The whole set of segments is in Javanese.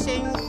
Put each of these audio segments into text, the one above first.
kita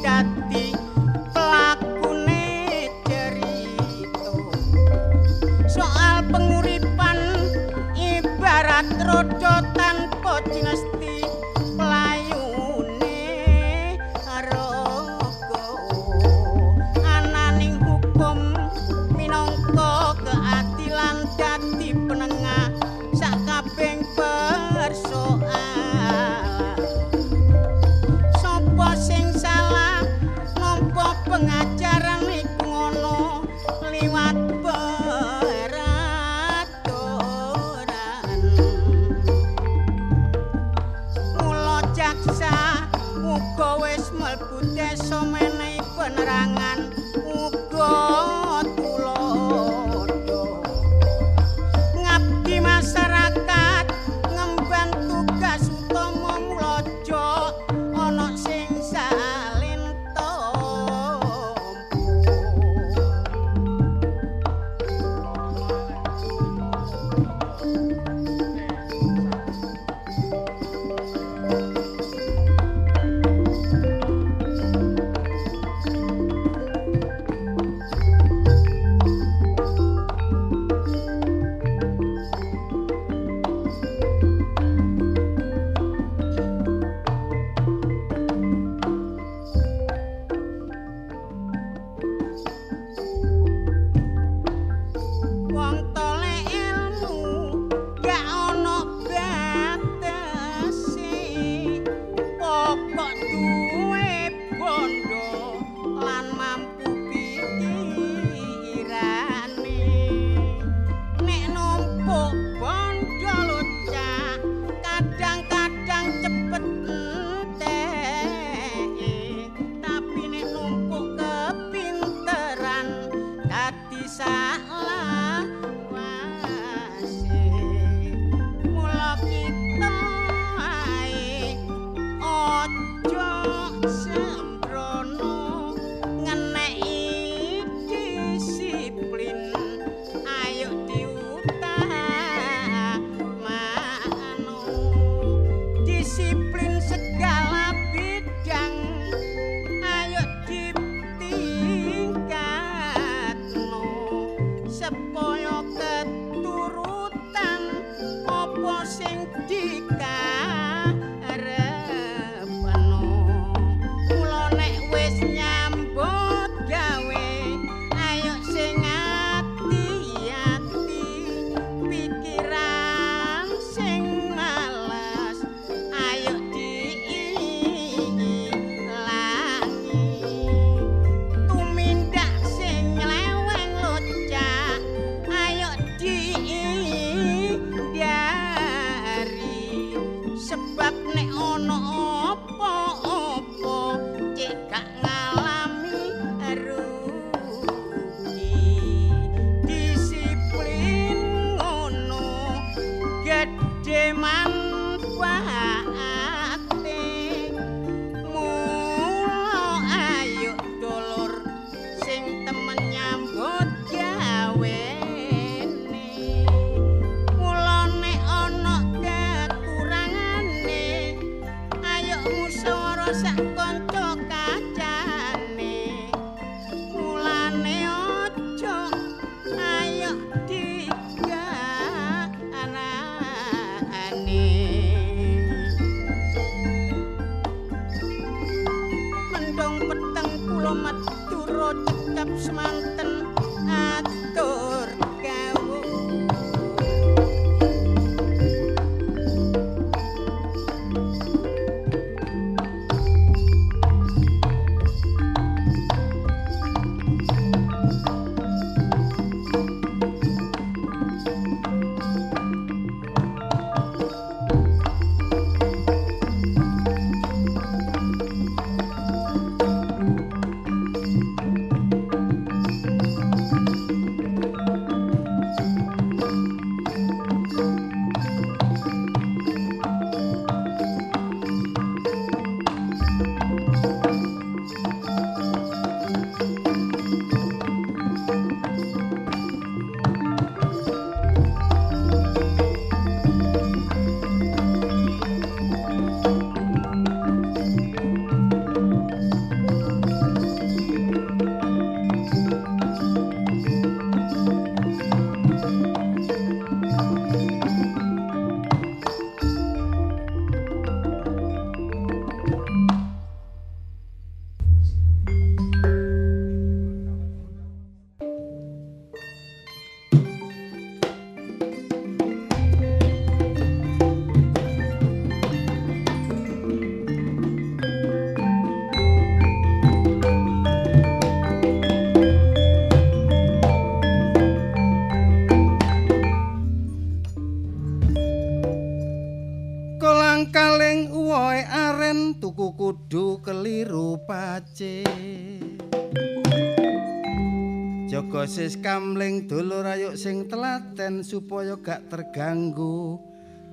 kamling dulur ayuk sing telaten supaya gak terganggu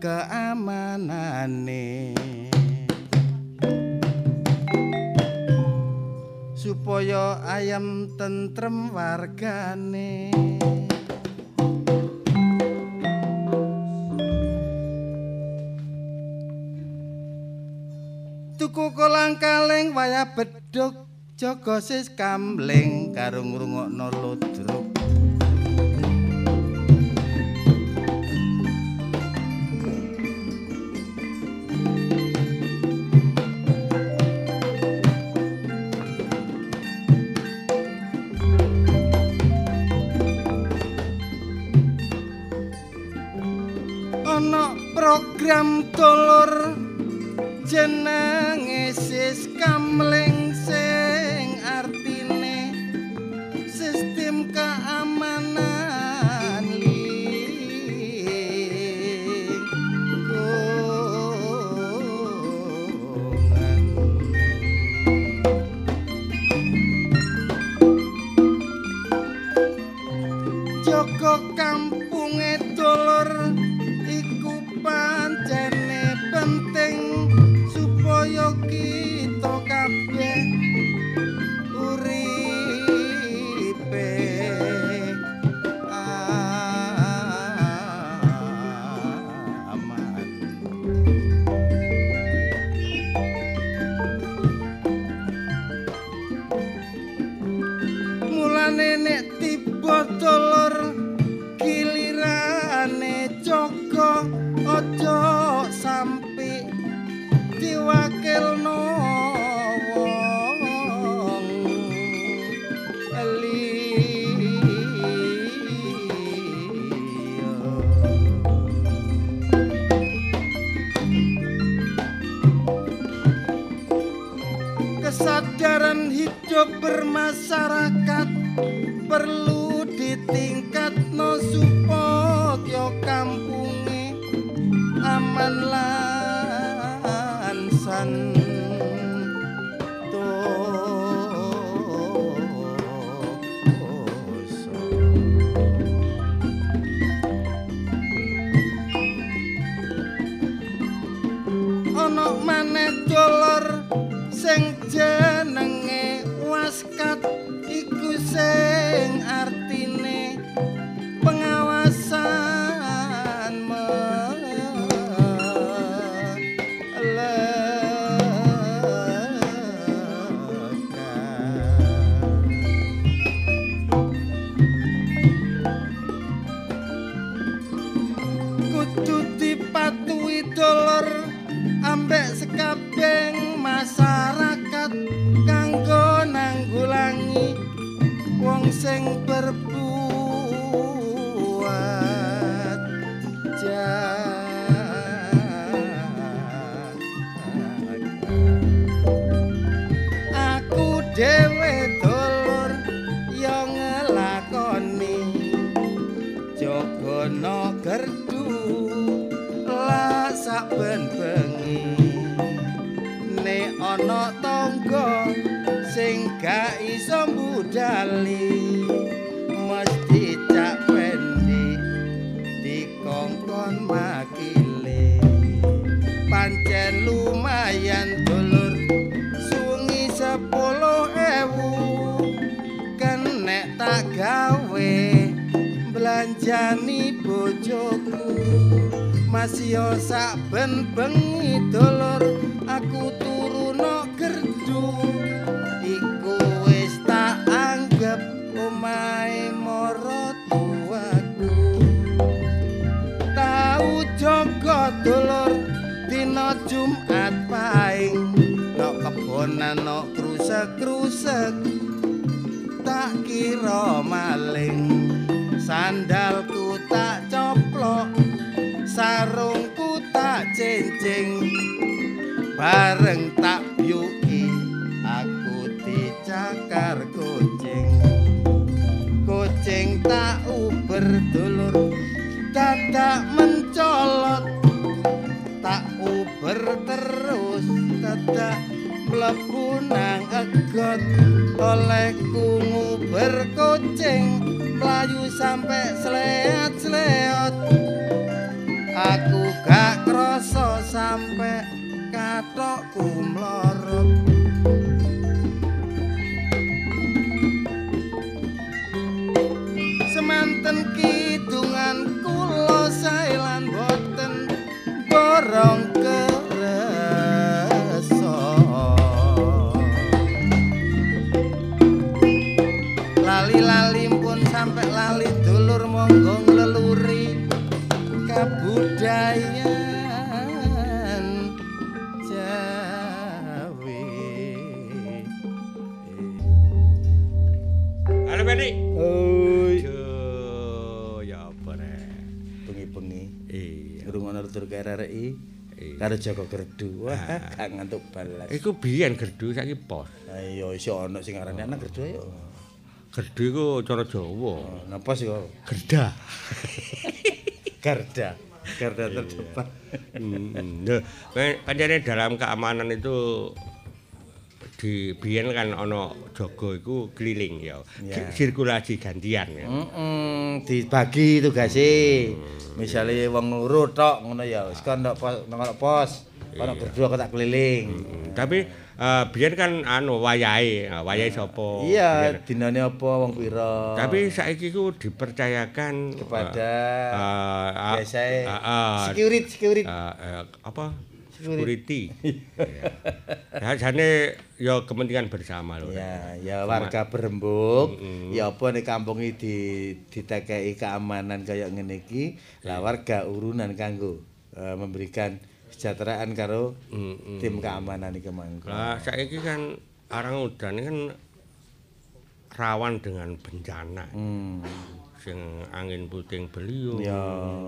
keamanane. Supaya ayam tentrem wargane. Tuku kolang kaleng wayah bedhug jaga sis kamling karo ngrungokno ludruk. program dolor jenenge sis kamling cincing bareng tak byuki aku dicakar kucing. Kucing tak uber dulur dadak mencolot. Tak uber terus dadak mlebu nang egot. Olehku nguber kucing mlayu sampe sleat-sleot. aku gak krasa sampe katokku mlorot semanten kidungan kula saelan boten borong Iya. karo Joko Gerdu. Wah, gak ngantuk balas. Iku biyen gerdu saiki pos. Ayo iso ana sing arane anak Gerdu ayo. Gerdu iku cara Jawa. Napa sih kok? Gerda. Garda. Garda terdepan. Hmm. Pancene dalam keamanan itu di biyen kan ana jaga iku keliling ya. Ya. Sirkulasi gantian ya. Heeh, dibagi tugase. Misale wong loro tok ngono ya, wis kon ndok pos, nang pos. Ono berdua kok tak keliling. Hmm, Tapi eh, biyen kan anu wayahe, wayahe sapa? Iya, dinane apa wong pira? Tapi saiki ku dipercayakan kepada eh, eh, biasa eh, eh, security security. eh, eh, apa Security. ya jane ya kepentingan bersama lho. Ya, ya warga berembuk, ya apa nih kampung ini di ditekei keamanan kayak ngene iki, lah warga urunan kanggo eh, memberikan kesejahteraan karo Mm-mm. tim keamanan iki mangko. Lah saiki kan arang udan kan rawan dengan bencana. Hmm. Sing angin puting beliung, Ya.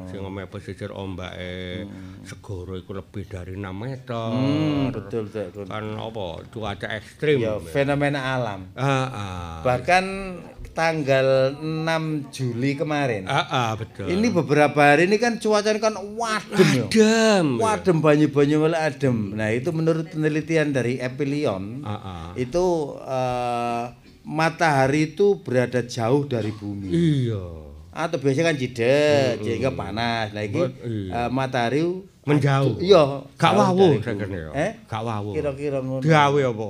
sing omahe pesisir ombake segara iku lebih dari 6 meter. Hmm, betul betul. Kan apa? Cuaca ekstrim. Ya fenomena alam. Ah, ah. Bahkan tanggal 6 Juli kemarin. Ah, ah, betul. Ini beberapa hari ini kan cuacanya kan wadem ya. adem. Wadem banyu-banyu malah adem. Nah, itu menurut penelitian dari Epilion, Ah, ah. itu eh, matahari itu berada jauh dari bumi. Iya. Atau biasanya kan jeda, sehingga panas. Nah, ini Bet- iya. eh, matahari Menjauh. Iya, Gak wawu ya. Eh? Gak wawu. Kira-kira ngono. Gawe apa?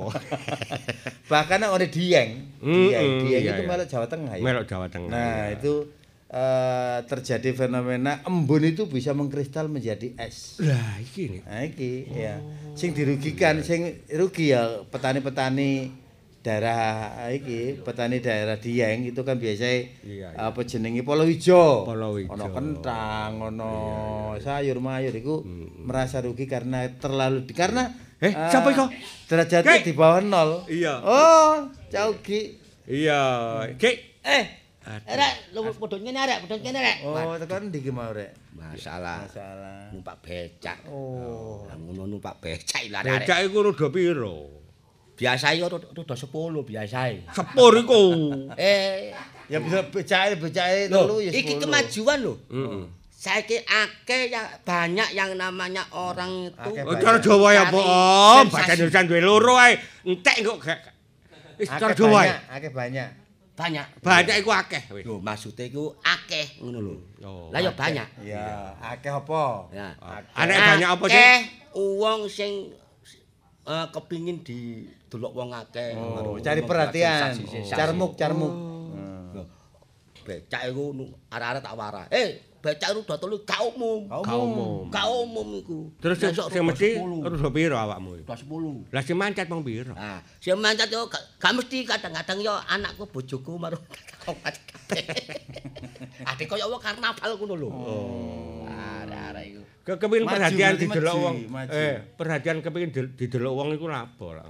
Bahkan ada Dieng. Mm, Dieng, mm, Dieng iya, itu iya. malah Jawa Tengah ya. Melok Jawa Tengah. Nah, itu eh, terjadi fenomena embun itu bisa mengkristal menjadi es. Lah iki nih. Nah, iki ya. Sing dirugikan, sing rugi ya petani-petani daerah iki, petani daerah Dieng itu kan biasanya Iya, iya. apa jenenge polo ijo. Polo ijo. Ono kentang, ono sayur mayur iku merasa rugi karena terlalu di, karena Eh, siapa iku? Derajatnya Kek. di bawah nol. Iya. Oh, jauh Ki. Iya. Ki. Eh, rek, lu padha ngene rek, padha ngene rek. Oh, tekan ndi ki mau rek? Masalah Masalah. numpak becak. Oh. Lah ngono numpak becak lah rek. Becak iku rada piro? Biasa yo rada 10 biasae. Sepur iku. Eh, Ya bisa becake becake lho, telu ya iki 10. kemajuan lho. Heeh. saiki akeh ya banyak yang namanya orang itu. Oh, cara Jawa ya sensasi. bahasa Indonesia duwe loro ae. Entek kok gak. Wis cara Jawa akeh banyak. Banyak. Banyak iku akeh. Lho, maksudnya iku akeh ngono lho. Oh. Lah ya banyak. Ya, akeh apa? Ya. Anek banyak apa sih? Akeh wong sing eh, kepingin didelok wong akeh. Oh, Karo cari perhatian. Carmuk, carmuk. Loh, Becak iku arek-arek tak warah. Eh, becak iku dotol gak umum. Gak umum. Gak umum iku. Terus sing Besok sing mesti 10. rusa piro awakmu? Rubah 10. Lah sing mancet mong piro? Nah, sing mancat yo gak, mesti kadang-kadang yo anakku bojoku macet kabeh. Ade koyo karnaval ngono lho. Oh. Arek-arek iku. Ke kepengin perhatian didelok wong. Eh, perhatian kepengin di- didelok wong iku lapo lah.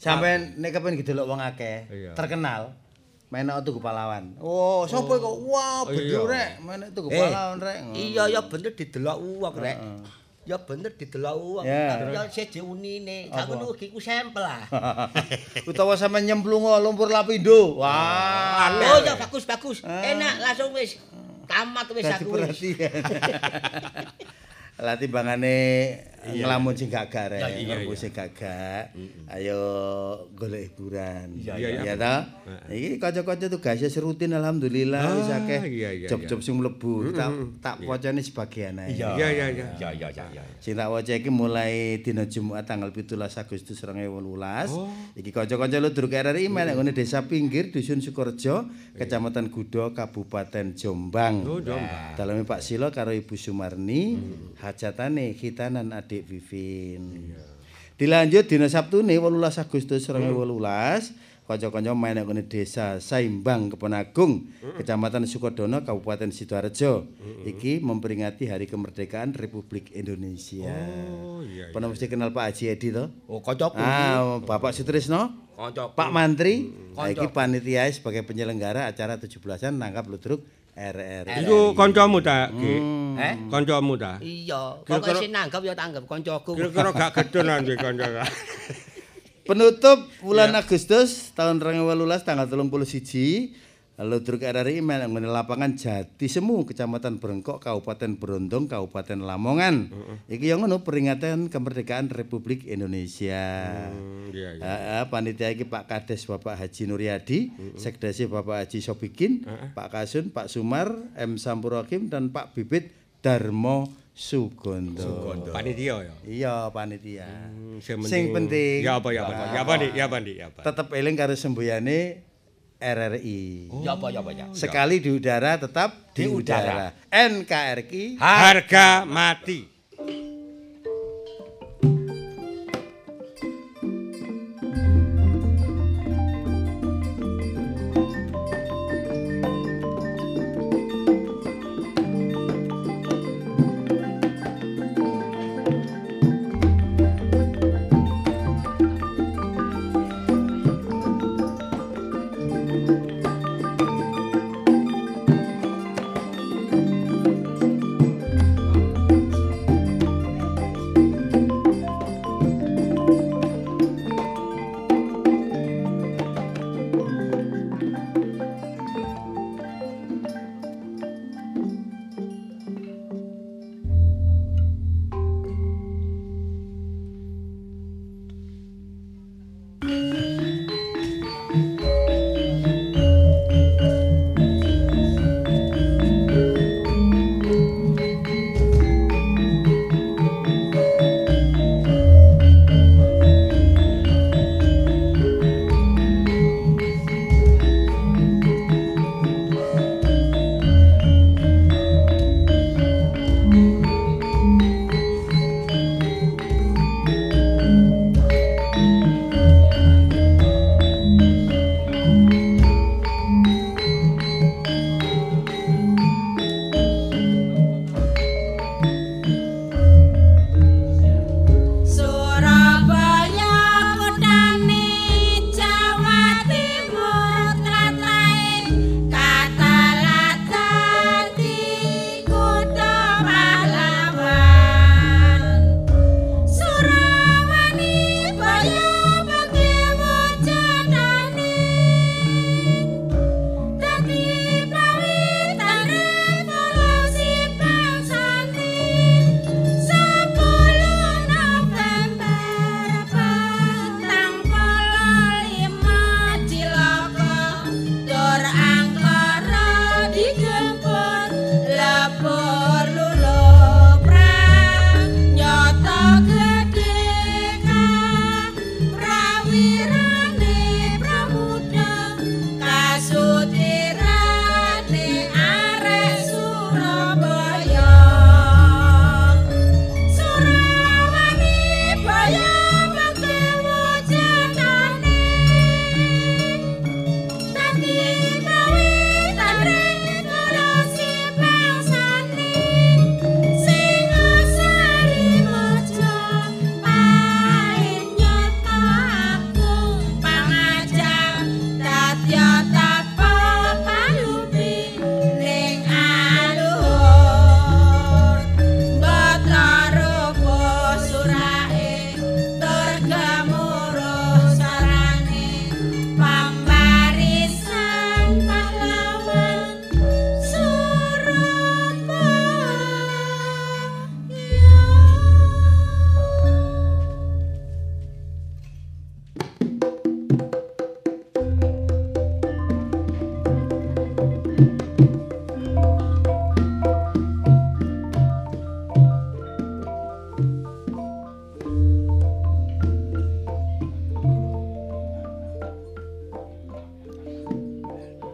Sampai nek kepen didelok wong akeh, terkenal. Menek tuku pahlawan. Oh, sapa kok? Wah, bener rek, menek tuku Eh, pahlawan rek. Iya ya bener didelok uang rek. Ya bener didelok uang. Ya. Siji unine. Gak Apa? ngono iki ku sampel lah. Utawa sampe nyemplung lumpur lapindo. Wah, Oh ya bagus bagus. Enak langsung wis tamat wis aku wis. perhatian. Lah timbangane ngelamun sing gagak rek, iya, iya. sing gagak. Ayo golek hiburan. Iya, iya. Ya ta? Iki kanca-kanca tugasnya serutin alhamdulillah wis Ah, akeh iya, iya, job-job sing mlebu. Tak tak wacane sebagian ae. Iya iya iya. Ya ya ya ya. Sing tak waca iki mulai dina Jumat tanggal 17 Agustus 2018. Iki kanca-kanca ludruk RRI menek ngene Desa Pinggir Dusun Sukorejo, Kecamatan Gudo, Kabupaten Jombang. Oh, Jombang. Daleme Pak Silo karo Ibu Sumarni, hajatane khitanan adik Vivin. Dilanjut dina Sabtune 18 Agustus 2018, kanca-kanca main nang Desa Saimbang Keponagung, Kecamatan Sukodono, Kabupaten Sidoarjo. Iki memperingati Hari Kemerdekaan Republik Indonesia. Oh iya. Pernah mesti kenal Pak Haji Edi to? Oh kancaku. Ah, Bapak Sutrisno, Kancaku. Pak Mantri, nah, Kanca. iki panitia sebagai penyelenggara acara 17-an nangkap ludruk RRI. Iku kancamu ta, Ki? Eh? Kancamu ta? Iya, pokoke sing nanggap ya tanggap kancaku. Kira-kira gak gedonan duwe kanca. Penutup bulan Agustus tahun 2018 tanggal 31 Ludruk RRI main nang lapangan Jati Semu, Kecamatan Brengkok, Kabupaten Berondong, Kabupaten Lamongan. Iki yang ngono peringatan kemerdekaan Republik Indonesia. Hmm, Iya iya. Ah, panitia iki Pak Kades Bapak Haji Nuryadi, Sekdasi Bapak Haji Sobikin, Pak Kasun, Pak Sumar, M Sampurakim dan Pak Bibit Darmo Sugondo. Panitia ya. Iya panitia. Hmm, Sing Sing penting. Ya apa ya apa. Ya apa Dik? Ya apa Dik? Ya apa? Tetap eling karo sembuyane RRI. Ya apa ya apa ya. Sekali di udara tetap di, Di udara. udara. NKRI Harga mati.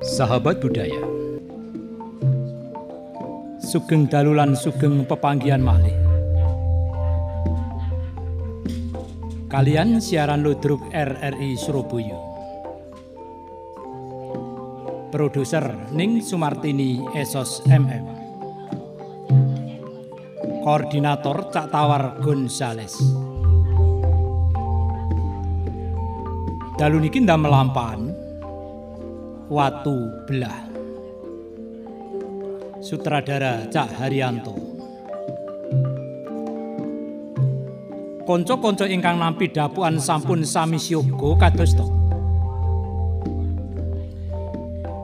Sahabat budaya. Sugeng dalu lan sugeng pepanggihan malih. Kalian siaran ludruk RRI Surabaya. Produser Ning Sumartini Esos MM. Koordinator Cak Tawar Gonzales. Dalu niki ndamel lampahan Watu Belah. Sutradara Cak Haryanto. Kanca-kanca ingkang nampi dapuan sampun sami siyoga kados to.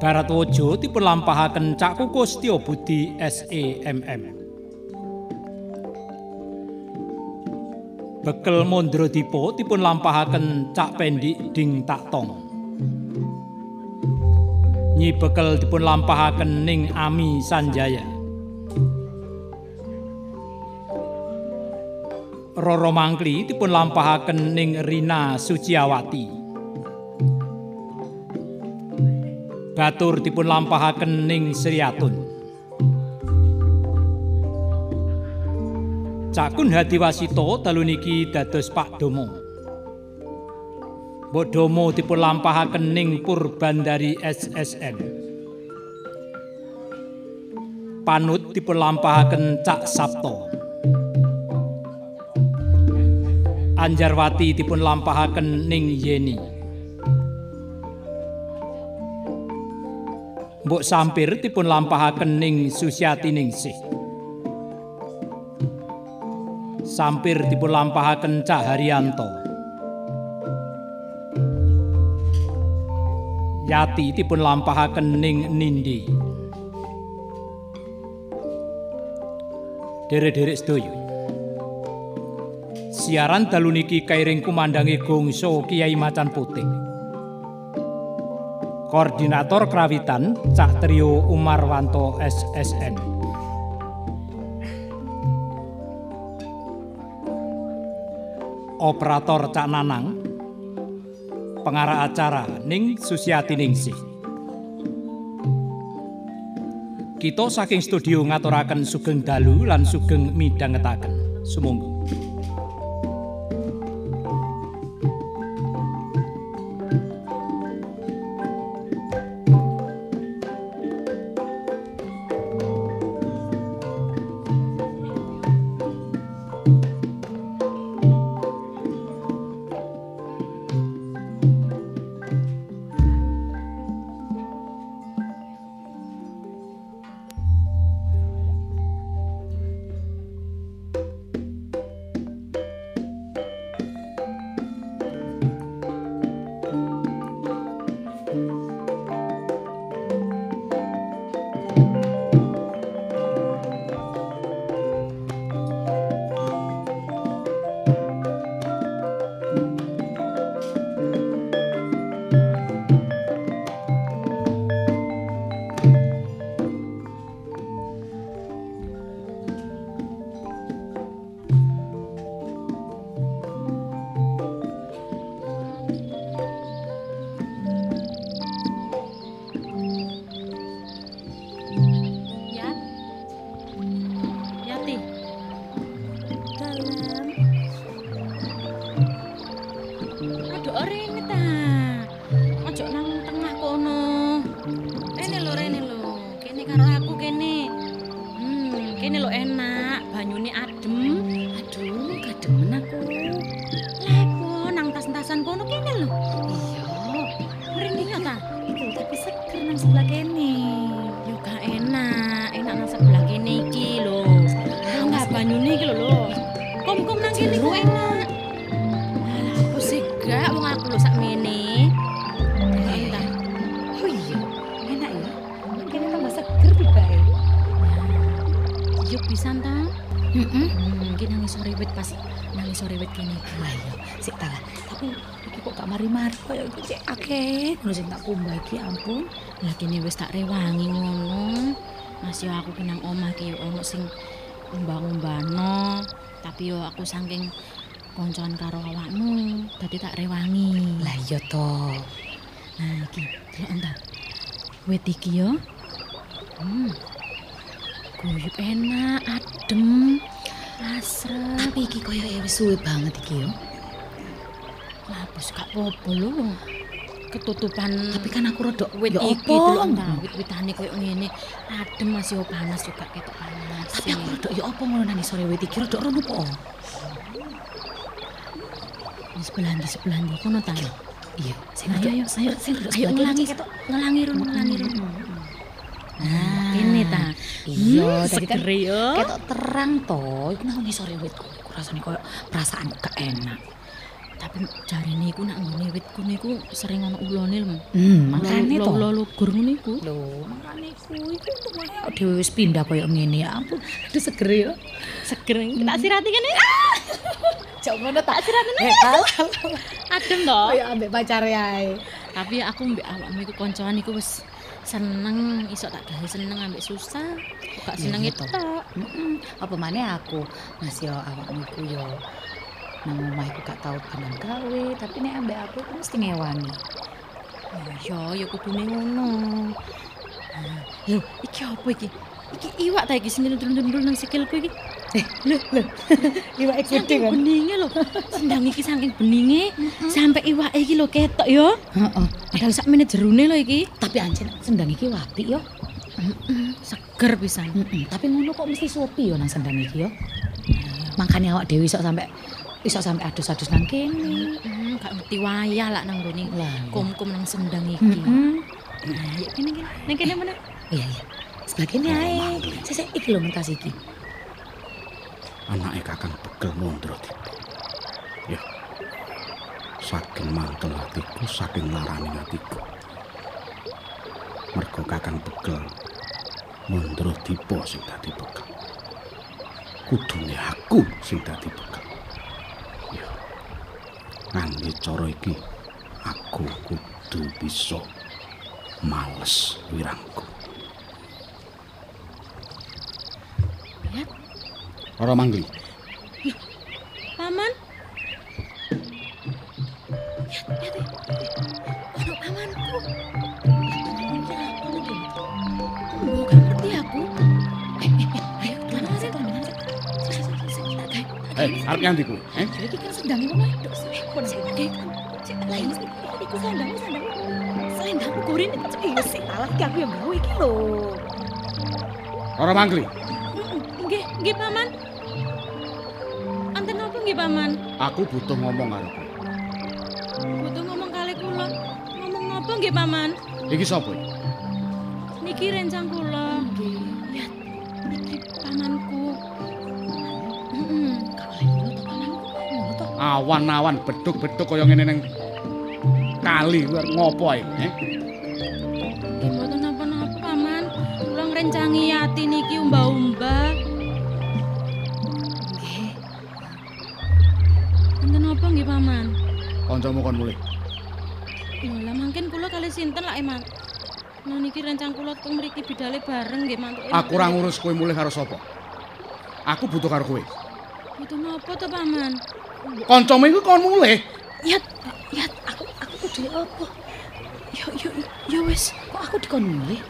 Baratwaja dipun lampahaken Cak Kuku Setya Budi SEMM. Bekel Mondro Dipo dipun lampahaken Cak Pendik Ding Taktong. Nyi bekel dipun lampahaken Ning Ami Sanjaya. Roro Mangkli dipun lampahaken Ning Rina Suciawati. Batur dipun lampahaken Ning Sriatun. Cakun Hadiwasito dalu niki dados Pak Domo. Mbok Domo dipun lampahaken ning Purbandari SSN. Panut dipun lampahaken Cak Sabto. Anjarwati dipun lampahaken ning Yeni. Mbok Sampir dipun lampahaken ning Susiati Ningsih. Sampir dipun lampahaken Cak Haryanto. Yati dipun lampahaken ning Nindi. Derek-derek sedaya. Siaran dalu niki kairing kumandangi gongso Kiai Macan Putih. Koordinator Krawitan Cak Trio Umarwanto SSN. Operator Cak Nanang pengarah acara Ning Susiati Ningsih. Kita saking studio ngaturaken sugeng dalu lan sugeng midhangetaken. Sumangga. Koncoan karo awakmu, dadi tak rewangi. Lah iya to. Nah iki, delok entar. wit iki ya. Hmm. Guyub enak, adem, asrep. Tapi iki koyo wis suwe banget iki yo. Lapus gak apa-apa lho. Ketutupan Tapi kan aku rada wit ya iki delok nah, wit-witane koyo ngene. Adem masih panas juga ketok panas. Tapi aku rada ya apa ngono nang sore wit iki rada rono po. Di sebelah di sebelah di kono ta. Iya, sing Ayo, ayo. sing sing Ayo ngelangi ngelangi rono, ngelangi rono. Nah, Kene ta. Iya, Hmm, tadi seger ya. ketok terang to. Iku nang sore wit rasane koyo perasaan gak enak. Tapi jarine iku nak nggone wit kuwi iku sering ana ulone lho. Hmm, makane to. Lho lugur ngono iku. Lho, makane kuwi iku kok dhewe wis pindah koyo ngene ya ampun. Aduh seger ya. Seger. Tak sirati kene. Jok ngono tak sirati. Eh. Adem to. Koyo ambek pacare ae. Tapi aku mbek awakmu iku kancan iku wis seneng iso tak gawe seneng ambek susah. Kok gak seneng Iya, itu toh. tok. Heeh. Apa maneh aku Mas yo awakmu iku yo nang omah iku gak tau tenan gawe, tapi nek ambek aku iku mesti ngewani. Ya, ya kudune ngono. Lho, iki apa iki? Iki iwak ta iki sing ndul-ndul nang sikilku iki. Eh, lho lho. Iwak Saking beninge lho. Sendang iki saking beninge sampai iwak iki lho ketok ya. Heeh. Padahal sak menit jerune lho iki. Tapi anjen sendang iki wapi yo. Seger pisan. Tapi ngono kok mesti suwi yo nang sendang iki yo. Makanya awak dewi iso sampe iso sampe adus-adus nang kene. Hmm, gak ngerti wayah lah nang gone Lah, iya. kum-kum nang sendang iki. Heeh. Ya kene kene. Nang kene mana? Iya iya. Sebelah kene ae. Sesek iki lho mentas iki. anake kakang begel mondro tiba. Ya. Saking mantel hatiku, saking larani hatiku. Mergo kakang begel mondro tiba sing dadi begel. Kudune aku sing dadi begel. Ya. Ngangge cara iki aku kudu bisa males wirangku. Ya, Ora mangli. paman. Ya, ya, ya. Ono pamanku. Oh, gak ngerti aku. Eh, eh, eh, ayo, teman sih, teman sih. Sik, sik, sik, sik, tak gawe, tak gawe. Eh, arep nganti kuwi? Eh? Iki kan sendang iki Kon Sik, tak gawe. Sik, tak gawe. Iku sandang, sandang. Selendangku kurin itu Iya sih, alat iki aku yang gawe iki lho. Ora mangli. Nggih, nggih paman. Anten apa nggih paman? Aku butuh ngomong karo kowe. Butuh ngomong kali kula. Ngomong apa nggih paman? Iki sapa iki? Niki rencang kula. Nggih. Ya, niki pamanku. Awan-awan beduk-beduk kaya ngene ning kali ngopo ae? Eh? Nggih mboten napa-napa paman. Kula ngrencangi yati niki umbah-umbah. Nggih. Enten apa nggih paman? Kancamu kon mulih. Lha mangken kula kali sinten lak eman. Nah niki rencang kula teng mriki bidale bareng nggih mantuk. Aku ora ngurus kowe mulih karo sapa. Aku butuh karo kowe. Butuh napa to paman? Kancamu iku kon mulih. Yat, yat, aku aku kudu apa? Yo yo yo wis. Kok aku dikon mulih?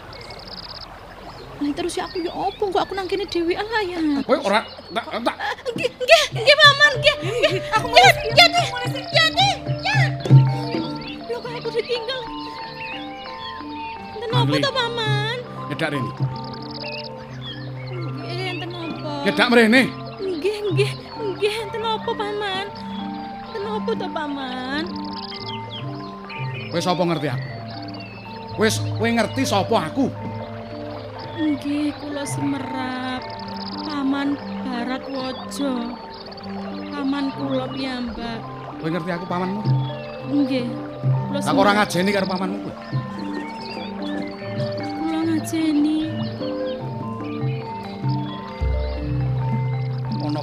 Lah terus ya aku yo opo kok aku nang kene dhewean lah ya. Kowe ora tak tak Nggih, nggih, nggih paman, nggih. Nggih, aku mau ya, ya, ya, ya. Lho kok aku ditinggal. Enten apa to paman? nyedak rene. Nggih, enten apa? Nyedak mrene. Nggih, nggih, nggih, enten apa paman? Enten apa to paman? Kowe sapa ngerti aku? Wis kowe ngerti sapa aku? Nggih, kula semerap. Paman Barat Waja. Paman kula piyambak. Kowe ngerti aku pamanmu? Nggih. Kula Tak ora semerap. ngajeni karo pamanmu kowe. Kula ngajeni.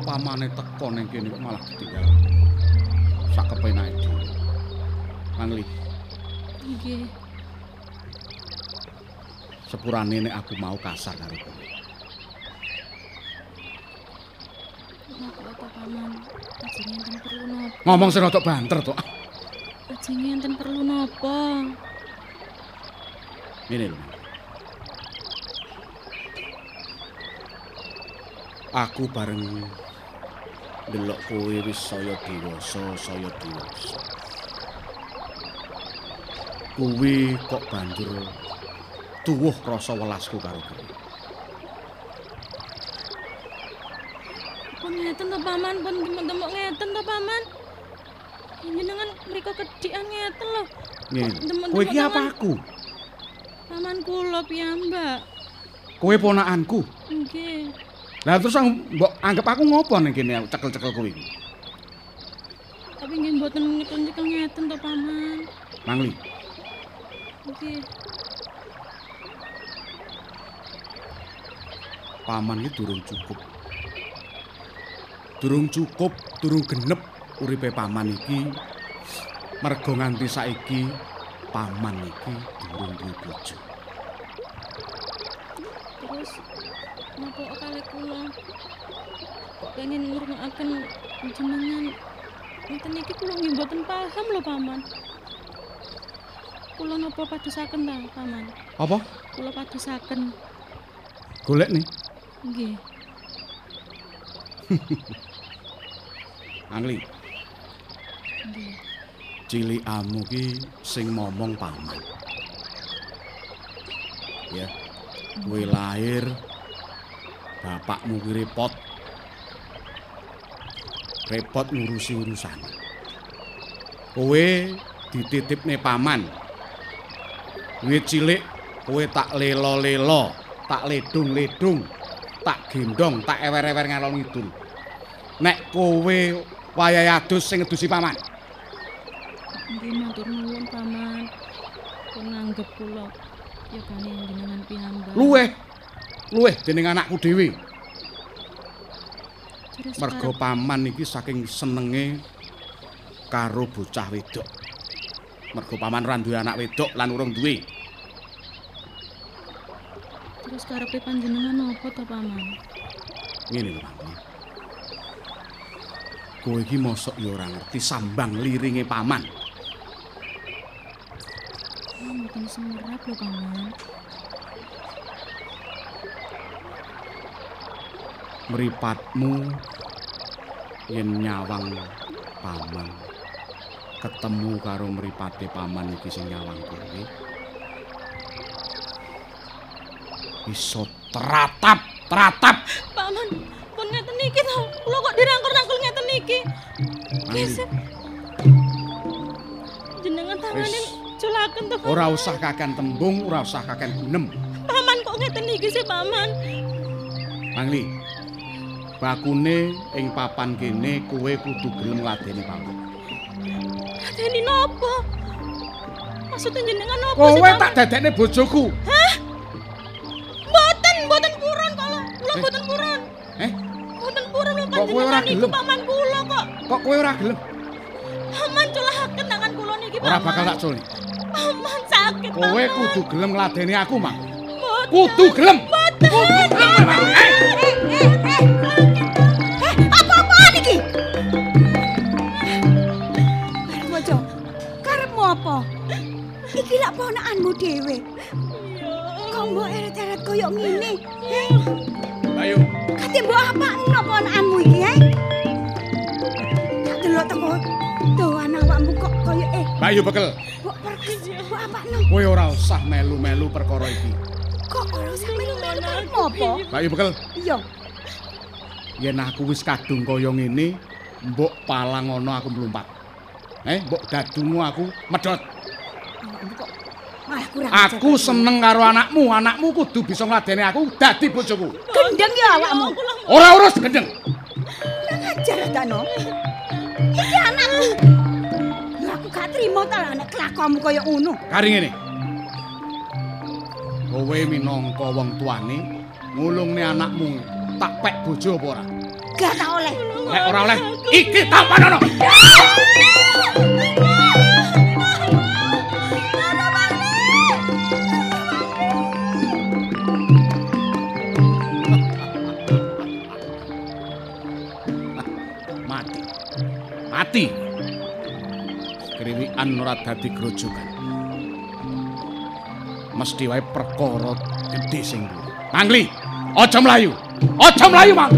pamane teko ning kene kok malah ketinggalan. Sak kepenak itu. Mangli. Nggih. Sepurane nek aku mau kasar karo kowe. Ngomong sing rada banter to. Ajeng enten perlu napa? Mene lho. Aku bareng ndelok kowe wis saya dewasa, saya dewasa. Kuwi kok banjur tuwuh rasa welasku karo kowe. Pun ngeten to paman, pun temuk ngeten to paman. Jenengan mriko kedikan ngeten lho. Ngene. Demen- Kowe iki apa aku? Paman kula piyambak. Kowe ponakanku. Nggih. Lah terus ang- mbok anggap aku ngopo ning kene aku cekel-cekel kowe iki? Tapi nggih mboten nyekel-nyekel ngeten to paman. Mangli, Nggih. paman iki durung cukup. Durung cukup, durung genep uripe paman iki. Mergo nganti saiki paman iki durung duwe bojo. Terus napa kali kula kok pengen ngrungokaken jenengan ngeten iki kula nggih mboten paham lho paman. Kula napa padosaken ta paman? Apa? Kula padosaken. Golek nih. Nggih. Mangli, Nggih. cilikamu ki sing momong paman. Ya. Kowe lahir bapakmu ki repot. Repot ngurusi urusan. Kowe dititipne paman. Wiwit cilik kowe tak lelo-lelo, tak ledung-ledung, tak gendong, tak ewer-ewer ngalor ngidul. Nek kowe wayahe adus sing ngedusi paman. Nggih matur nuwun paman. Pun nanggep kula ya kane jenengan piyambak. Luweh. Luweh dening anakku dhewe. Mergo paman iki saking senenge karo bocah wedok. Mergo paman ora duwe anak wedok lan urung duwe. terus karepe panjenengan napa to paman? Ngene lho, Paman. Kowe iki mosok ya ora ngerti sambang liringe paman. Oh, mboten semerap lho paman. Mripatmu yen nyawang paman ketemu karo mripate paman iki sing nyawang kowe. Iso teratap, teratap. Paman, pun ngeten iki to. Kula kok dirangkul-rangkul ngeten iki. Gesek. Jenengan tangane culaken to. Ora usah kakan tembung, ora usah kakan gunem. Paman kok ngeten iki sih, Paman? Mangli. Bakune ing papan kene kowe kudu gelem ladeni paman. Deni napa? Maksudnya jenengan napa sih, Kowe tak dadekne bojoku. Mboten, mboten purun kala. Kula Eh. mboten purun. Eh, Mboten purun lho Kok kowe ora panjenengan niku gelem? paman kula kok. kok kowe ora gelem? Paman culaken tangan kula niki, Paman. Ora bakal tak culi. Paman sakit, Kowe kudu gelem ngladeni aku, Mang. Kudu gelem. Mboten. Lak ponakanmu dhewe. Kok mbok eret-eret koyo ngene? Heh, Ayo. kate mbok apakno ponakanmu iki, he? Tak delok teko doan awakmu kok koyo eh Bayu bekel. mbok perkes, mbok apakno. Kowe ora usah melu-melu perkara iki. Kok ora usah melu-melu apa? Bayu bekel. Iya, Yen aku wis kadung kaya ngene, mbok palang ana aku mlumpat. Eh, mbok dadungmu aku medhot. Aku seneng karo anakmu, anakmu kudu bisa ngladeni aku dadi bojoku. gendeng ya awakmu. Ora urus gendeng. Ajar dano. Iki anakku. Lah aku gak trimo ta nek kelakuanmu koyo ngono. Kari ngene. Kowe minangka wong tuane ngulungne anakmu tak pek bojo apa ora? Gak tak oleh. Lek ora oleh, iki tak panono. Mati. Kriwikan ora dadi grojogan. Mesti wae perkara gedhe sing dhuwur. Mangli, aja mlayu. Aja mlayu, Mang.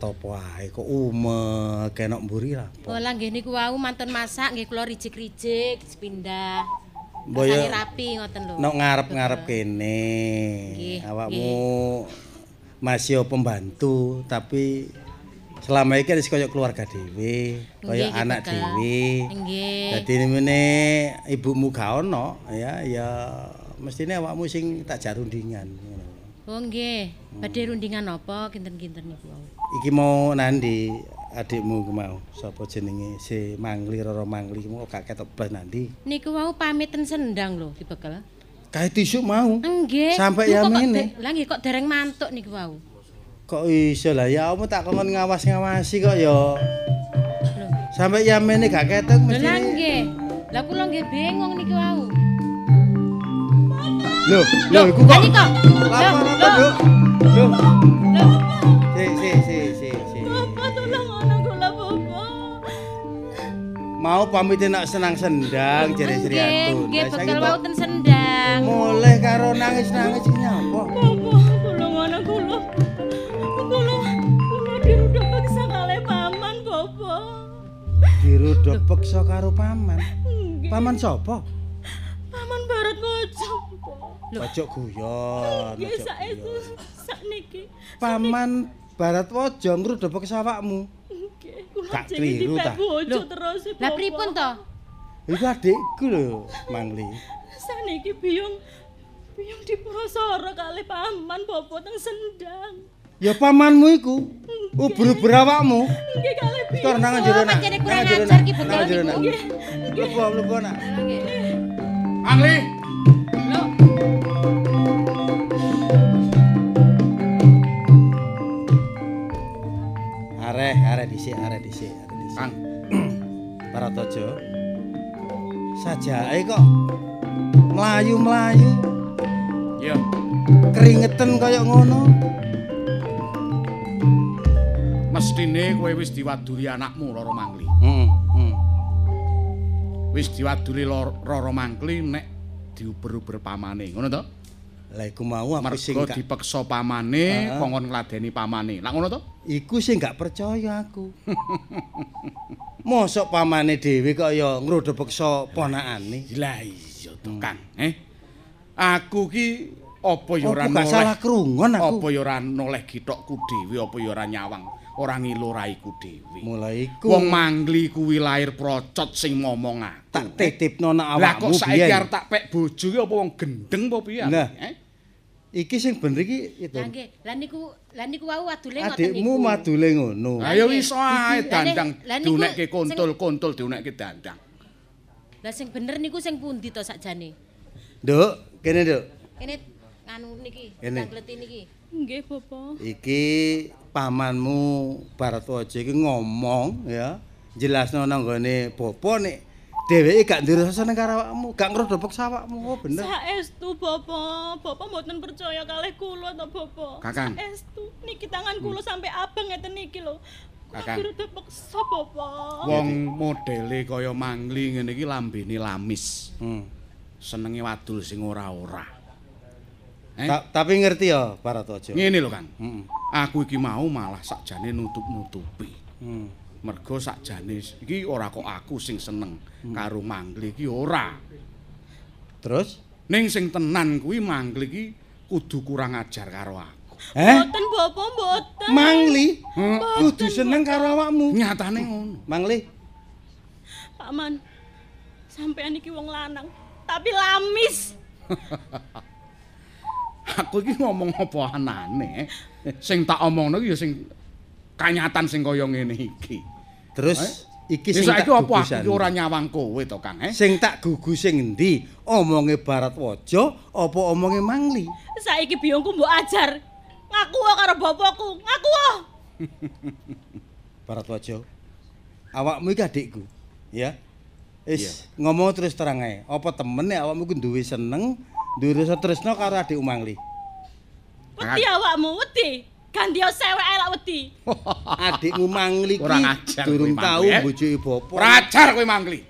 Apa ae kok umek kenok mburi lah. Bola nggih niku wau mantun masak nggih kula rijik-rijik pindah. Ya- rapi ngoten lho. Nok ngarep-ngarep kene. Awakmu masih pembantu tapi selama ini kan wis kaya keluarga dhewe, kaya Nggih, anak dhewe. Nggih. Dadi nemene ibumu gak ono ya ya mestine awakmu sing tak jarundingan. Oh nggih. Badhe rundingan apa kinten-kinten niku wau. Iki mau nandi adikmu ku mau sapa jenenge si Mangli Roro Mangli mau gak ketok blas nandi. Niku wau pamiten sendang lho dibekel. Kae tisuk mau. Nggih. Sampai Niku ya mene. Lah nggih kok dereng mantuk niku wau. Kok iso lah ya kamu tak kongon ngawas-ngawasi kok ya. Sampai ya mene gak ketok Lho mesti. lah nggih. Lah kula nggih bingung niki wau. Lho, lho iku kok. niko. Lapa lapa, Duk? Lho. Si si si si si. Mau pamit nak senang sendang jere Sri Atun. nggih Lah, saiki bekel kok wau ten sendang. Mulai karo nangis-nangis iki nyapa? Bobo, tolong ana kula. Kula kula dirudah paksa kalih paman Bobo. Dirudok peksa karo paman. Paman sapa? Paman Barat Mojo. Ojo guyon. Nggih saestu sakniki. Paman Barat Wajo ngrudok peksa awakmu. Kula jenenge ta? dipek bojo terus. Lah pripun to? Iku adikku lho, Mangli. Saniki biyung biyung diprosoro kalih paman Bobo teng sendang. Ya pamanmu iku. Ubur-ubur awakmu. Nggih kalih biyung. Kok nang jero nak. pancene kurang ajar ki nak. niku. Nggih. Mlebu mlebu nak. Angli. Areh, areh dhisik, areh dhisik, areh dhisik. Kang. Paratojo. Sajake kok mlayu-mlayu Iya. keringetan kaya ngono. Mestine kowe wis diwaduli anakmu Roro Mangli. Heeh, heeh. Wis diwaduli Lor- Roro Mangli nek diuber-uber pamane, ngono to? Lah iku mau aku sing gak dipeksa pamane, Heeh. kongkon ngladeni pamane. Lah ngono to? iku sing gak percaya aku. Mosok pamane dhewe kok ya ngrodho peksa ponakane. Lah iya to, Kang. Eh. Aku ki apa ya ora Apa salah krungon aku? Apa ya ora noleh githokku dhewe, apa ya ora nyawang, ora ngilo raiku dhewe. Mulai iku Wong mangli kuwi lahir procot sing ngomong aku. tak titipno nak Lah kok awakmu saiki arep tak pek bojo ki apa wong gendeng apa piye? Lah. Eh? Iki sing bener iki itu. lah nggih. Lah niku lah niku wau adule ngoten niku. Adikmu madule ngono. Ayo iso ae Iki- dandang lah niku diunekke sing- kontul-kontul diunekke dandang. Lah sing bener niku sing pundi to sakjane? Nduk, kene nduk. Kene nganu niki, Kene. tangkleti niki. Nggih, Bapak. Iki pamanmu Baratwaja iki ngomong ya, jelasno nang gone bapa nek dheweke gak nduwe rasa seneng karo awakmu, gak ngrodho peksa awakmu. Oh bener. Saestu, Bapak. Bapak mboten percaya kalih kula to, Bapak. Kakang. Saestu. Niki tangan kula sampai abang ngeten niki lho. Kakang. Kira peksa, Bapak. Wong modele kaya mangli ngene iki lambene lamis. Hmm. Senenge wadul sing ora-ora. Eh? Ta- tapi ngerti ya Baratwaja. Ngene lho, Kang. Heeh. Aku iki mau malah sakjane nutup-nutupi. Hmm. Mergo sakjane iki ora kok aku sing seneng karo mangli iki ora. Terus? Ning sing tenan kuwi mangli iki kudu kurang ajar karo aku. Eh? Mboten, Bapak, mboten. Mangli? Kudu seneng karo awakmu. Nyatane ngono. Mangli, Paman. Sampean iki wong lanang, tapi lamis. Aku iki ngomong apa anane. Sing tak omongno iki ya sing kanyatan sing kaya ngene iki. terus iki Ya sing tak saiki apa aku iki ora nyawang kowe to, Kang, eh? Sing tak gugu sing endi? Omonge Baratwaja apa omonge Mangli? Saiki biyungku mbok ajar. Ngaku wae karo bapakku. Ngaku wae. Baratwaja. Awakmu iki adikku, ya. Wis Iya. ngomong terus terang ae. Apa temene awakmu ku duwe seneng, duwe rasa tresno karo adikmu Mangli? Wedi awakmu, wedi. Ganti sewek elak wedi. Adikmu Mangli ki Kurang ajar durung tau eh. bojoke bapa. Ora ajar kowe mangli.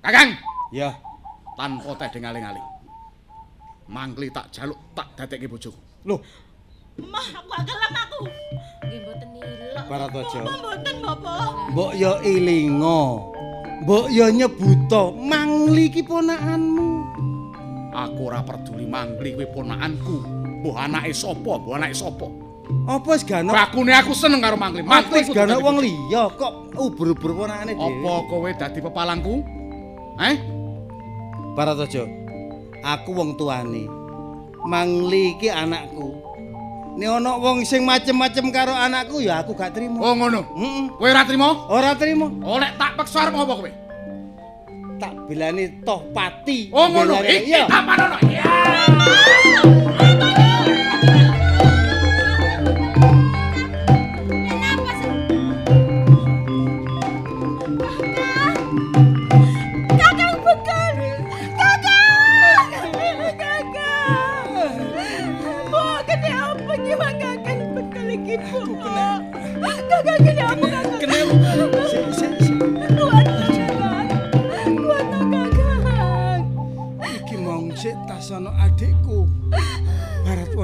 Kakang, Ya, tanpa tedeng aling-aling. Mangli tak jaluk tak dadekke bojoku. loh. Mah, aku gelem aku. Nggih mboten nilok. Baratojo. Apa mboten, Bapak? Mbok yo ilingo. Mbok yo nyebuto mangli ki ponakanmu. Aku ora peduli mangli kuwi ponakanku. Mbah anake sapa? Mbah anake sapa? Apa wis gana Bakune aku seneng karo mangli. apa wis dadi wong liya kok ubur-ubur ponakane dhewe. Apa kowe dadi pepalangku? Eh? Baratojo. Aku wong tuane. Mangli iki anakku. Nek ana wong sing macem-macem karo anakku ya aku gak trimo. Oh ngono. Heeh. Kowe ora trimo? Ora trimo. Oh nek tak peksa arep ngopo kowe? Tak belani toh pati. Oh ngono. Iki tak panono. Iya.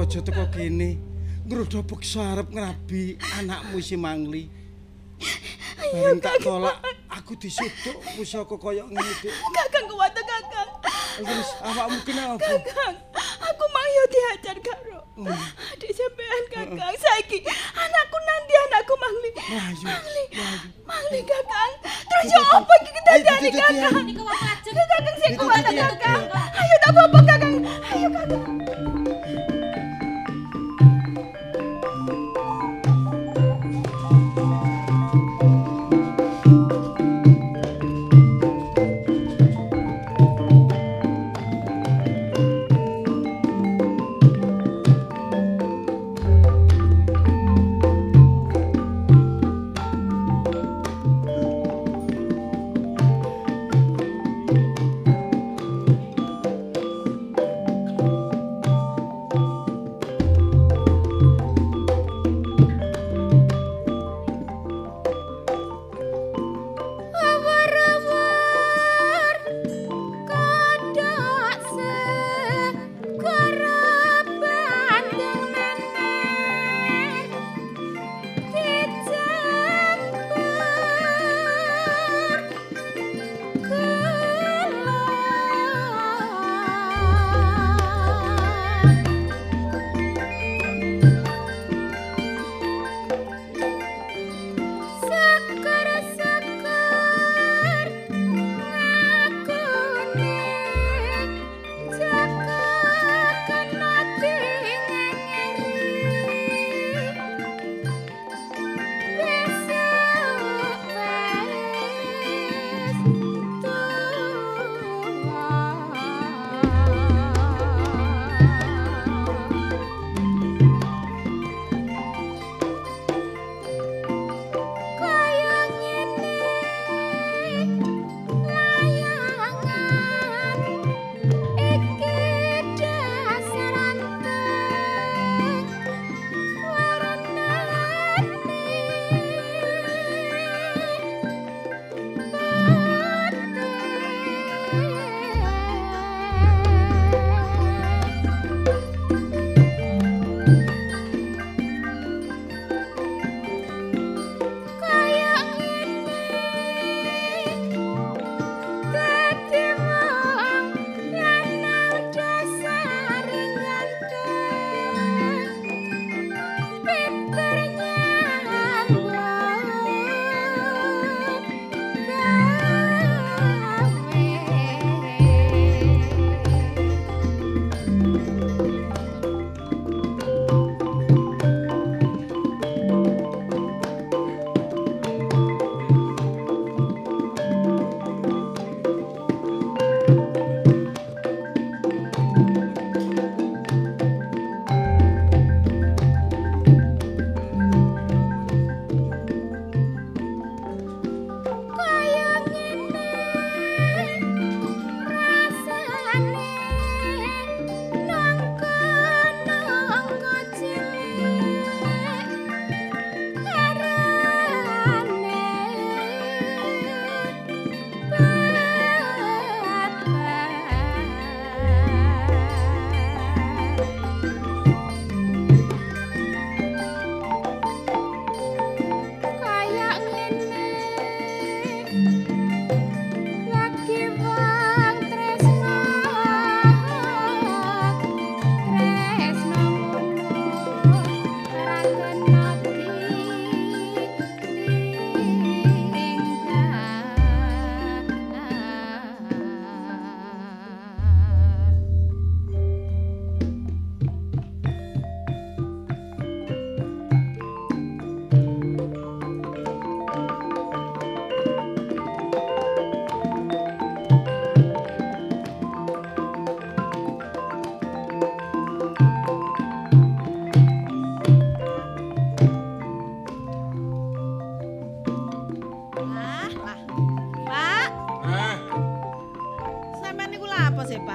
Waja teko kene. Ngrudo peksa arep ngrabi anakmu si Mangli. Bareng tak tolak, aku disuduk pusaka kaya ngene, Dik. Kakang kuat kakang. Terus awakmu kenapa? Kakang, aku mang yo diajar karo. Adik sampean kakang, saiki anakku nanti anakku Mangli. Melayu. Mangli, Mangli kakang. Terus yo apa iki kita Ayo, jadi ditututi, kakang? ayo. Niku lajeng. Kakang sing kuat kakang. Ayo tak apa kakang. Ayo kakang.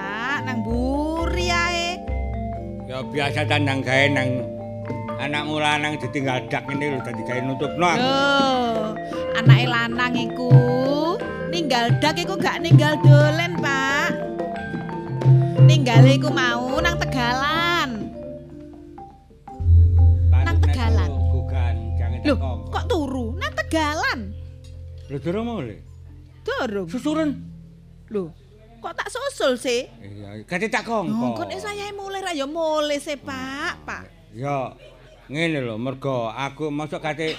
Pak, nang buri ae. Ya biasa tandang gawe nang anakmu lanang ditinggal dak ngene lho dadi gawe nutupno aku. Anake lanang iku ninggal dak iku gak ninggal dolen, Pak. Ninggale iku mau nang Tegalan. Nang Tegalan. Bukan jange tak kok turu nang Tegalan. Lho durung mau le. Durung. Susuren. Lho, kok tak susul sih? Iya, kate tak kongko. Oh, kok nek saya mulai ra ya mulai sih, Pak, Pak. Ya ngene lho, mergo aku masuk kate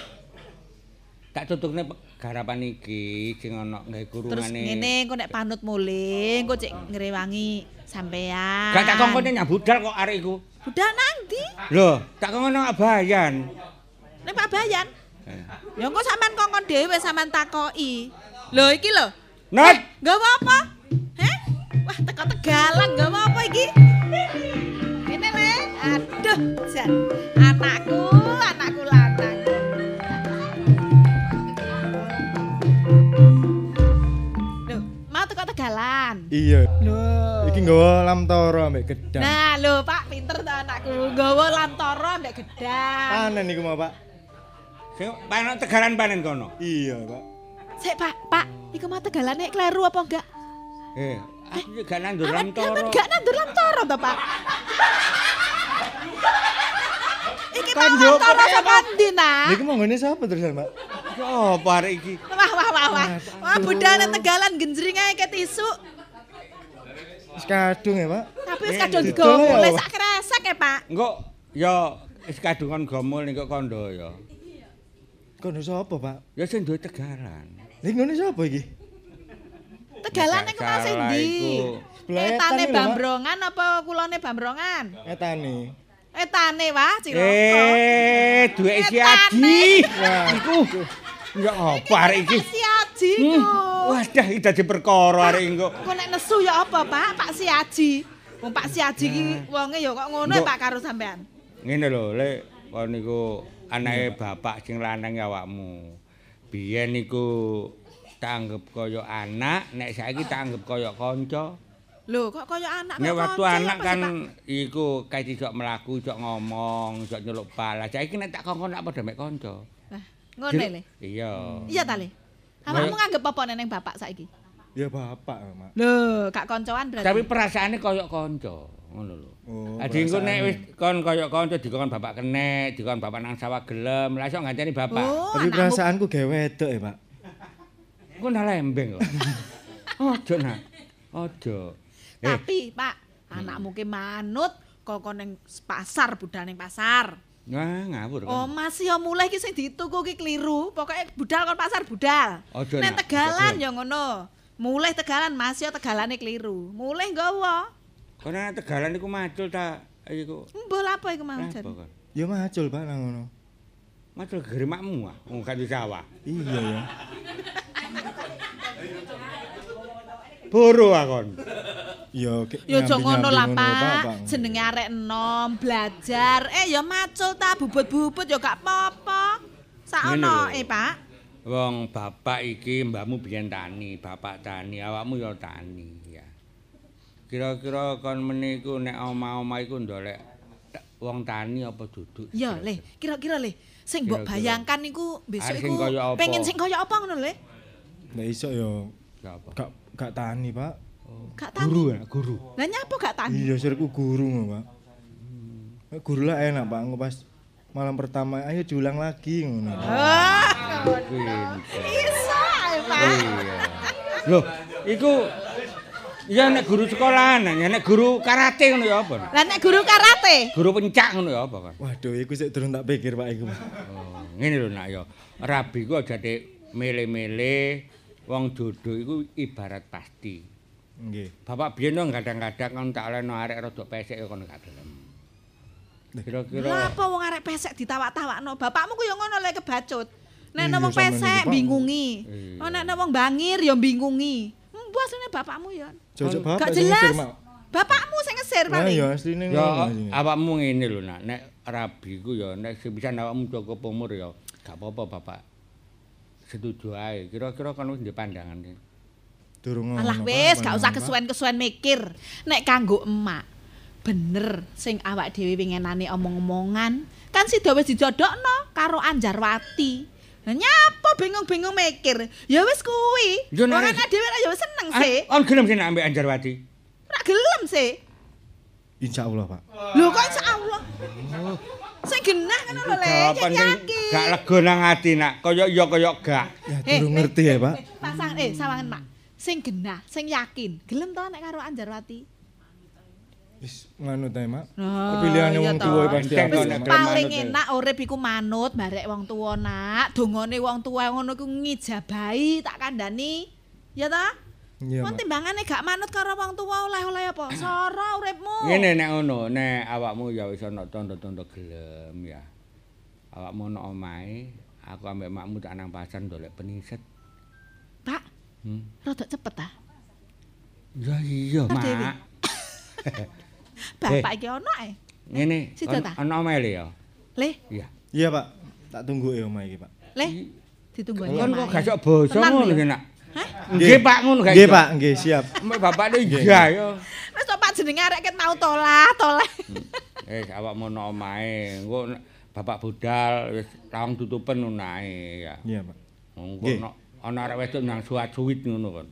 tak tutupne garapan iki sing ana nggae Terus kurungane. ngene engko nek panut mulih, engko cek ngrewangi sampean. Gak tak kongkone nyambudal kok arek iku. Budal nang ndi? Lho, tak kongkone nang Abayan. Nek Pak Bayan. Ya engko sampean kongkon dhewe sampean takoki. Lho iki lho. Nat, Nggawa apa? Heh? Wah, teko tegalan nggawa apa iki? Ini le. Aduh, jan. Anakku, anakku lanang. Loh, mau teko tegalan. Iya. Loh. Iki nggawa lamtoro ambek gedang. Nah, lho Pak, pinter to anakku. Nggawa lantoro ambek gedang. Panen iku mau, Pak. sing panen tegalan panen kono. Iya, Pak. Sik, Pak, Pak, iku mau tegalane kleru apa enggak? Eh, aku iki gak nandur lantoro. aman gak nandur lantoro to, Pak? Iki Kan mau yo, lantoro kok saka ndi, Nak? Niku monggone sapa terusan, Pak? Apa arek iki? Wah, wah, wah, wah. Wah, budane tegalan genjring ae ket isu. Wis kadung ya, Pak. Tapi wis Eh, kadung ya, mulai sak kresek ya, Pak. Engko ya wis kadungan gomul ning kok kondo ya. Kono sapa, Pak? Ya sing duwe tegalan. Ning ngene sapa iki? Tegalan iku nang sing Salah ndi? Etane iki. Bambrongan apa kulone Bambrongan? Etane. Etane wah, Ciloko. Eh, duwe si Aji. Wah. Iku. Ya apa arek iki? Si Aji Hmm. ku. Wadah iki dadi perkara arek iki kok. Nek nesu ya apa, Pak? Pak Si Aji. Wong Pak Si Aji ki wonge ya kok ngono. Pak karo sampean. Ngene lho, Lek, kon niku anake bapak sing lanang awakmu. Biyen niku tak anggap kaya anak, nek saiki tak anggap kaya kanca. Lho, kok kaya anak Nek kok waktu anak kan iku kayak iso mlaku, iso ngomong, iso nyeluk bal. Lah saiki nek tak kongkon nak padha mek kanca. Lah, ngono le. Iya. Iya ta le. Awakmu nganggep apa neneng bapak saiki? Ya bapak, Mak. Lho, gak koncoan berarti. Tapi perasaane kaya kanca, ngono lho. Oh, Adi engko nek wis kon kaya kanca dikon bapak kenek, dikon bapak nang sawah gelem, lah iso ngancani bapak. Oh, Tapi perasaanku gawe wedok ya, Pak. Engko ndak lembeng kok. Ojo nak. Eh, Tapi, Pak, anakmu ki manut kok ning pasar budal ning pasar. Wah, ngawur kan. Oh, masih ya mulai ki sing dituku ki kliru. Pokoke budal kon pasar budal. Ojo, Nek Nak. tegalan ya ngono. Mulai tegalan masih ya tegalane kliru. Mulai nggawa. Kono nang tegalan iku macul ta iku. Mbol apa iku mau Apa jan? Ya macul, Pak, nang ngono. Macul geremakmu ah, wong kan di sawah. Iya ya. Boro akon. Ya ke- Ya aja ngono lah, Pak. Jenenge arek enom, belajar. Eh ya macul ta bubut-bubut ya gak apa-apa. Saono eh, Pak. Wong bapak iki mbahmu biyen tani, bapak tani, awakmu ya tani ya. Kira-kira kon meniku nek omah-omah iku ndolek wong tani apa duduk? Ya, Le, kira-kira Le, sing mbok bayangkan niku besok iku pengen sing kaya apa ngono, Le? Nek iso ya Ya apa? gak gak tani, Pak. Gak tani. Guru ya, guru. Lah nyapa gak tani? Iya, sirku guru ngono, Pak. Guru lah enak, Pak. Pas malam pertama ayo diulang lagi ngono. Pinter. iso Pak. Loh, iku ya nek guru sekolahan, ya nek guru karate ngono ya apa? Lah nek guru karate? Guru pencak ngono ya apa? Waduh, iku sik durung tak pikir, Pak iku. Oh, ngene lho nak ya. Rabi ku aja dek mele-mele wong jodoh iku ibarat pasti. Nggih. Bapak biyen no kadang-kadang kon tak leno arek rada pesek ya kon gak gelem. Lah Kira-kira apa wong arek pesek ditawak-tawakno? Bapakmu ku yo ngono le kebacut. Nek wong sampeyan pesek bingungi. Oh nek wong bangir yo bingungi. Mbah asline bapakmu yo. Jojok bapak Gak jelas. Bapakmu sing ngesir paling. ya asline ya ngono. asline. awakmu ngene lho nak, nek rabi ku ya nek sepisan awakmu cukup umur ya gak apa-apa bapak. Setuju ae. Kira-kira kon wis ndek pandangan. Durung ngono. Alah wis, gak usah kesuwen-kesuwen mikir. Nek kanggo emak, bener sing awak dhewe wingenane omong-omongan kan sida wis dijodhokno karo Anjarwati. Nyapa bingung-bingung mikir? Ya wis kuwi. Anak dhewe ra ya wis seneng sih. On gelem sih nek ambek Anjarwati. Ra gelem sih. Insya Allah, Pak. Lho kok insyaallah. Sing genah ngono lho Le, yakin. gak lega nang ati nak. Kaya iya kaya gak. Ya Eh, durung eh, ngerti ya, Pak. Pasang eh sawangan Mak. Sing genah, sing yakin. Gelem to nek karo Anjarwati? Wis nganu ta, Mak. Oh, Pilihane wong tuwa pasti. Paling manut, enak urip iku manut barek wong tuwa nak. Dongane wong tuwa ngono iku ngijabahi tak kandhani. Ya ta? Iya, Wong Mak. timbangane gak manut karo wong tuwa oleh-oleh apa? Sora uripmu. Ngene nek ngono, nek awakmu ya wis ana tanda-tanda gelem ya. Awakmu ana omahe, aku ambek makmu tak nang pasar ndolek peniset. Pak, Hmm. rada cepet ta? Ya iya. Mak. Bapak iki ono eh. Ngene, ana omahe le ya. Le, Iya. Iya, Pak. Tak tunggu ya omah iki, Pak. le. Ditunggu aja. Kon kok gak sok basa ngono Le. ki nak. Hah? Nggih, Pak ngono gak Nggih. Pak, nggih, siap. Mbak bapak iya ya. Wis to Pak jenenge arek ket mau tolah, tolah. Eh, awakmu ana omahe, engko bapak budal wis lawang tutupen ngono ae ya. Iya, Pak. Engko ana ana arek wedok nang suwat-suwit ngono kon.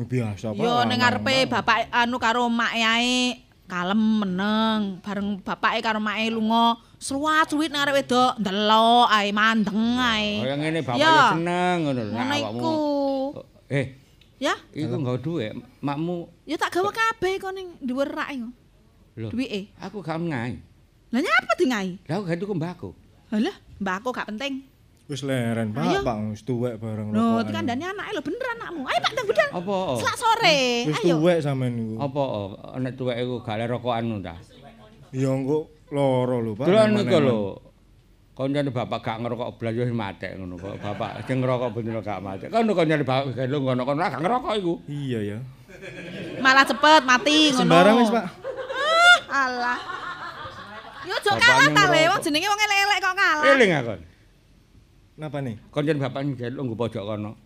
Biasa, Pak. Yo ning ngarepe bapak anu karo mak ae kalem meneng bareng bapake karo make lunga sluwat suwit nang arek wedok ndelok ae mandeng ae. Kaya ngene bapak Ya. seneng ngono lho Ngono awakmu. iku. Eh, Ya, iku nggawa dhuwit, makmu ya tak gawe kabeh kok ning dhuwur rak iku. lho. Duwike. Aku gak ngai. Lah nyapa di ngai? Lah aku gak tuku mbako. Halah, mbak aku gak penting. Wis leren, Ayo. Pak, Pak. Wis tuwek bareng Lho, rokokan. dikandani anake lho bener anakmu. Ayo Pak ndang budal. Apa? Selak sore. Wis Ayo. tuwek sampean niku. Apa nek tuwek iku gak le rokokan ngono ta? Ya engko loro lho, Pak. Nemen-nemen. niku lho. Kancane bapak gak ngerokok blas wis matek ngono kok. Bapak sing ngerokok bener gak matek. Kan kancane bapak gelo ngono kono gak ngerokok iku. Iya ya. Malah cepet mati ngono. Sembarang wis, Pak. Ah, alah. Yo aja kalah ta le, wong jenenge wong elek-elek kok kalah. Eling aku. Napa nih? Kancane bapak gelo nggo pojok kono.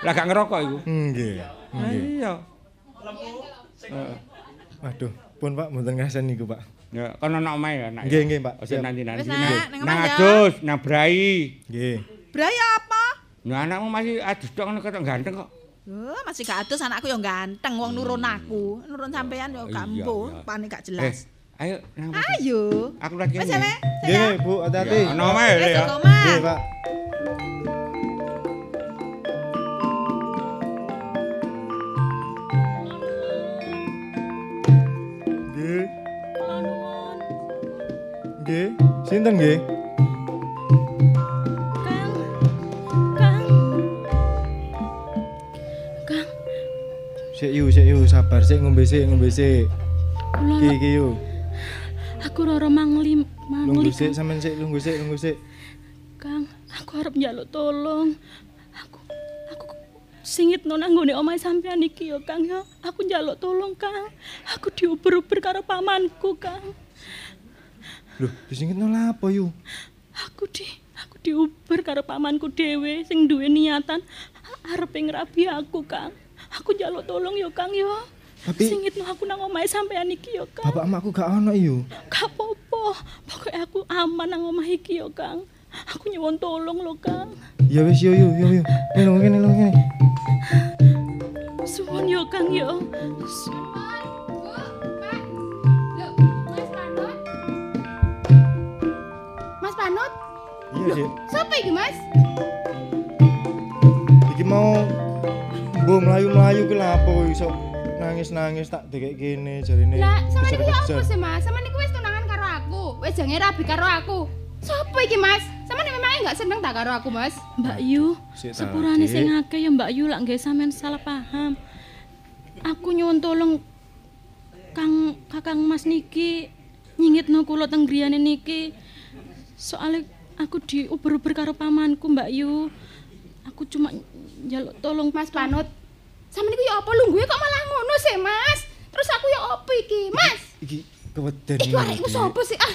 Lah gak ngerokok iku. Nggih. Nggih. iya. Waduh, pun Pak mboten ngasen niku, Pak. Ya, kono ana omahe ya, nak. Nggih, nggih, Pak. Ojo nanti-nanti. Wis, Nak, nang ya. adus, nang brai. Nggih. Braya apa? Nah, anakmu masih adus tok ngono ketok ganteng kok. Loh, masih gak adus anakku yo ganteng, wong nurun aku. Nurun sampean yo gak empuh, iya. panik gak Eh, jelas. Ayo nang Ayo. Aku lagi Wes kene. Le, Nggih, saya. Bu, hati-hati. Ya, ana omahe Le Wes ya. kok omah. Nggih, Pak. Nggih. Nggih, sinten nggih? Kang. Kang. Kang, Sik yu, sik yu, sabar sik ngombe sik, ngombe sik. Iki iki yu. Aku roro mangli Lungguh mangli. sik sampean sik, lungguh sik, lungguh sik. Kang, aku arep njaluk tolong. Aku aku singit nang nggone omahe sampean iki ya, Kang ya. Aku njaluk tolong, Kang. Aku diuber-uber karo pamanku, Kang. Loh, disingit nolak apa yu? Aku di aku diuber karo pamanku dhewe sing duwe niatan arep ngrabi aku, Kang. Aku njaluk tolong ya, Kang ya. Tapi- singit aku nang omahe sampean iki ya, Kang. Bapak emakku gak ono yu. Gak apa-apa. Pokoknya aku aman nang omah iki ya, Kang. Aku nyuwun tolong lho, Kang. Ya wis yu yu yu. Nih lho kene lho kene. Suwun ya, Kang ya. Mas Panut, Iya, Dik. siapa iki Mas? Iki mau mbok mlayu-mlayu ki lha apa iso nangis-nangis tak dekek kene jarine. Lah, sama niku kejar-kejar. apa sih Mas? Sama niku wis tunangan karo aku. Wis jange rabi karo aku. Siapa iki Mas? Sama niku memang enggak seneng tak karo aku Mas? Mbak Yu, ta, sepurane sing akeh ya Mbak Yu lak nggih sampean salah paham. Aku nyuwun tolong Kang Kakang Mas niki nyingitno kula teng griyane niki. Soale aku diuber-uber karo pamanku Mbak Yu. Aku cuma njaluk tolong Mas Panut. Sama niku ya apa lungguhe kok malah ngono sih Mas? Terus aku ya apa iki? Mas, Iki keweden. iki arek iku sapa sih? Ah,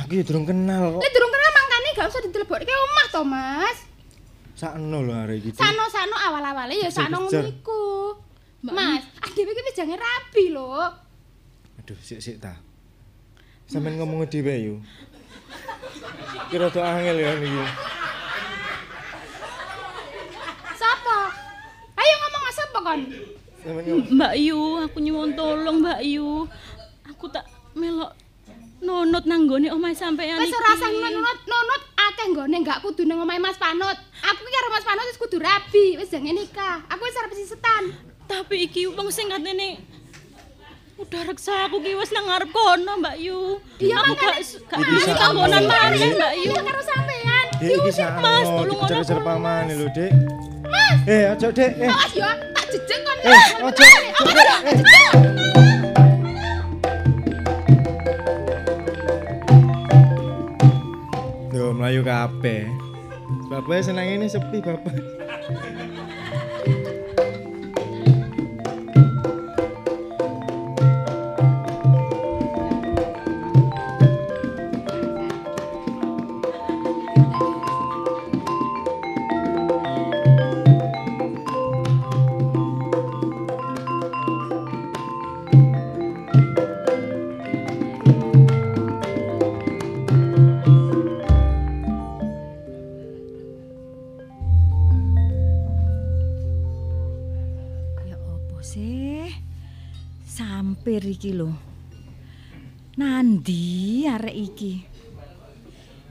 Aku ya durung kenal kok. lek durung kenal mangkane gak usah didelebokke omah to Mas. Sakno lho arek iki. Sano-sano awal-awale ya sano Kejar-kejar. niku. Mas, ah dhewe iki wis jange rabi lho. Aduh, sik-sik ta. Sampeyan ngomong dhewe yo. Kira tuh angel ya niki. Sapa? Ayo ngomong sapa kon? Sampeyan ngomong Mbak Yu, aku nyuwun tolong Mbak Yu. Aku tak melok nonot nang nggone omahe sampeyan Wis ora usah nunut nunut akeh nggone gak kudu nang omahe Mas Panut. Aku ki karo Mas Panut wis kudu rabi, wis jange nikah. Aku wis arep setan. Tapi iki wong sing katene udah reksa aku ki wis nang ngarep kono Mbak Yu. Iya, aku gak gak Iki bisa sak kanggonan ngono, maneh Dik. Mbak Yu. Iya karo sampean. Iki Mas, tolong dikejar-kejar ana pamane lho, Dik. Mas, Eh, aja, Dek. Eh. awas yo, tak jejeg kon. Eh, ojo, Awas yo, tak jejeg. Yo mlayu kabeh. Bapak seneng ini sepi, Bapak.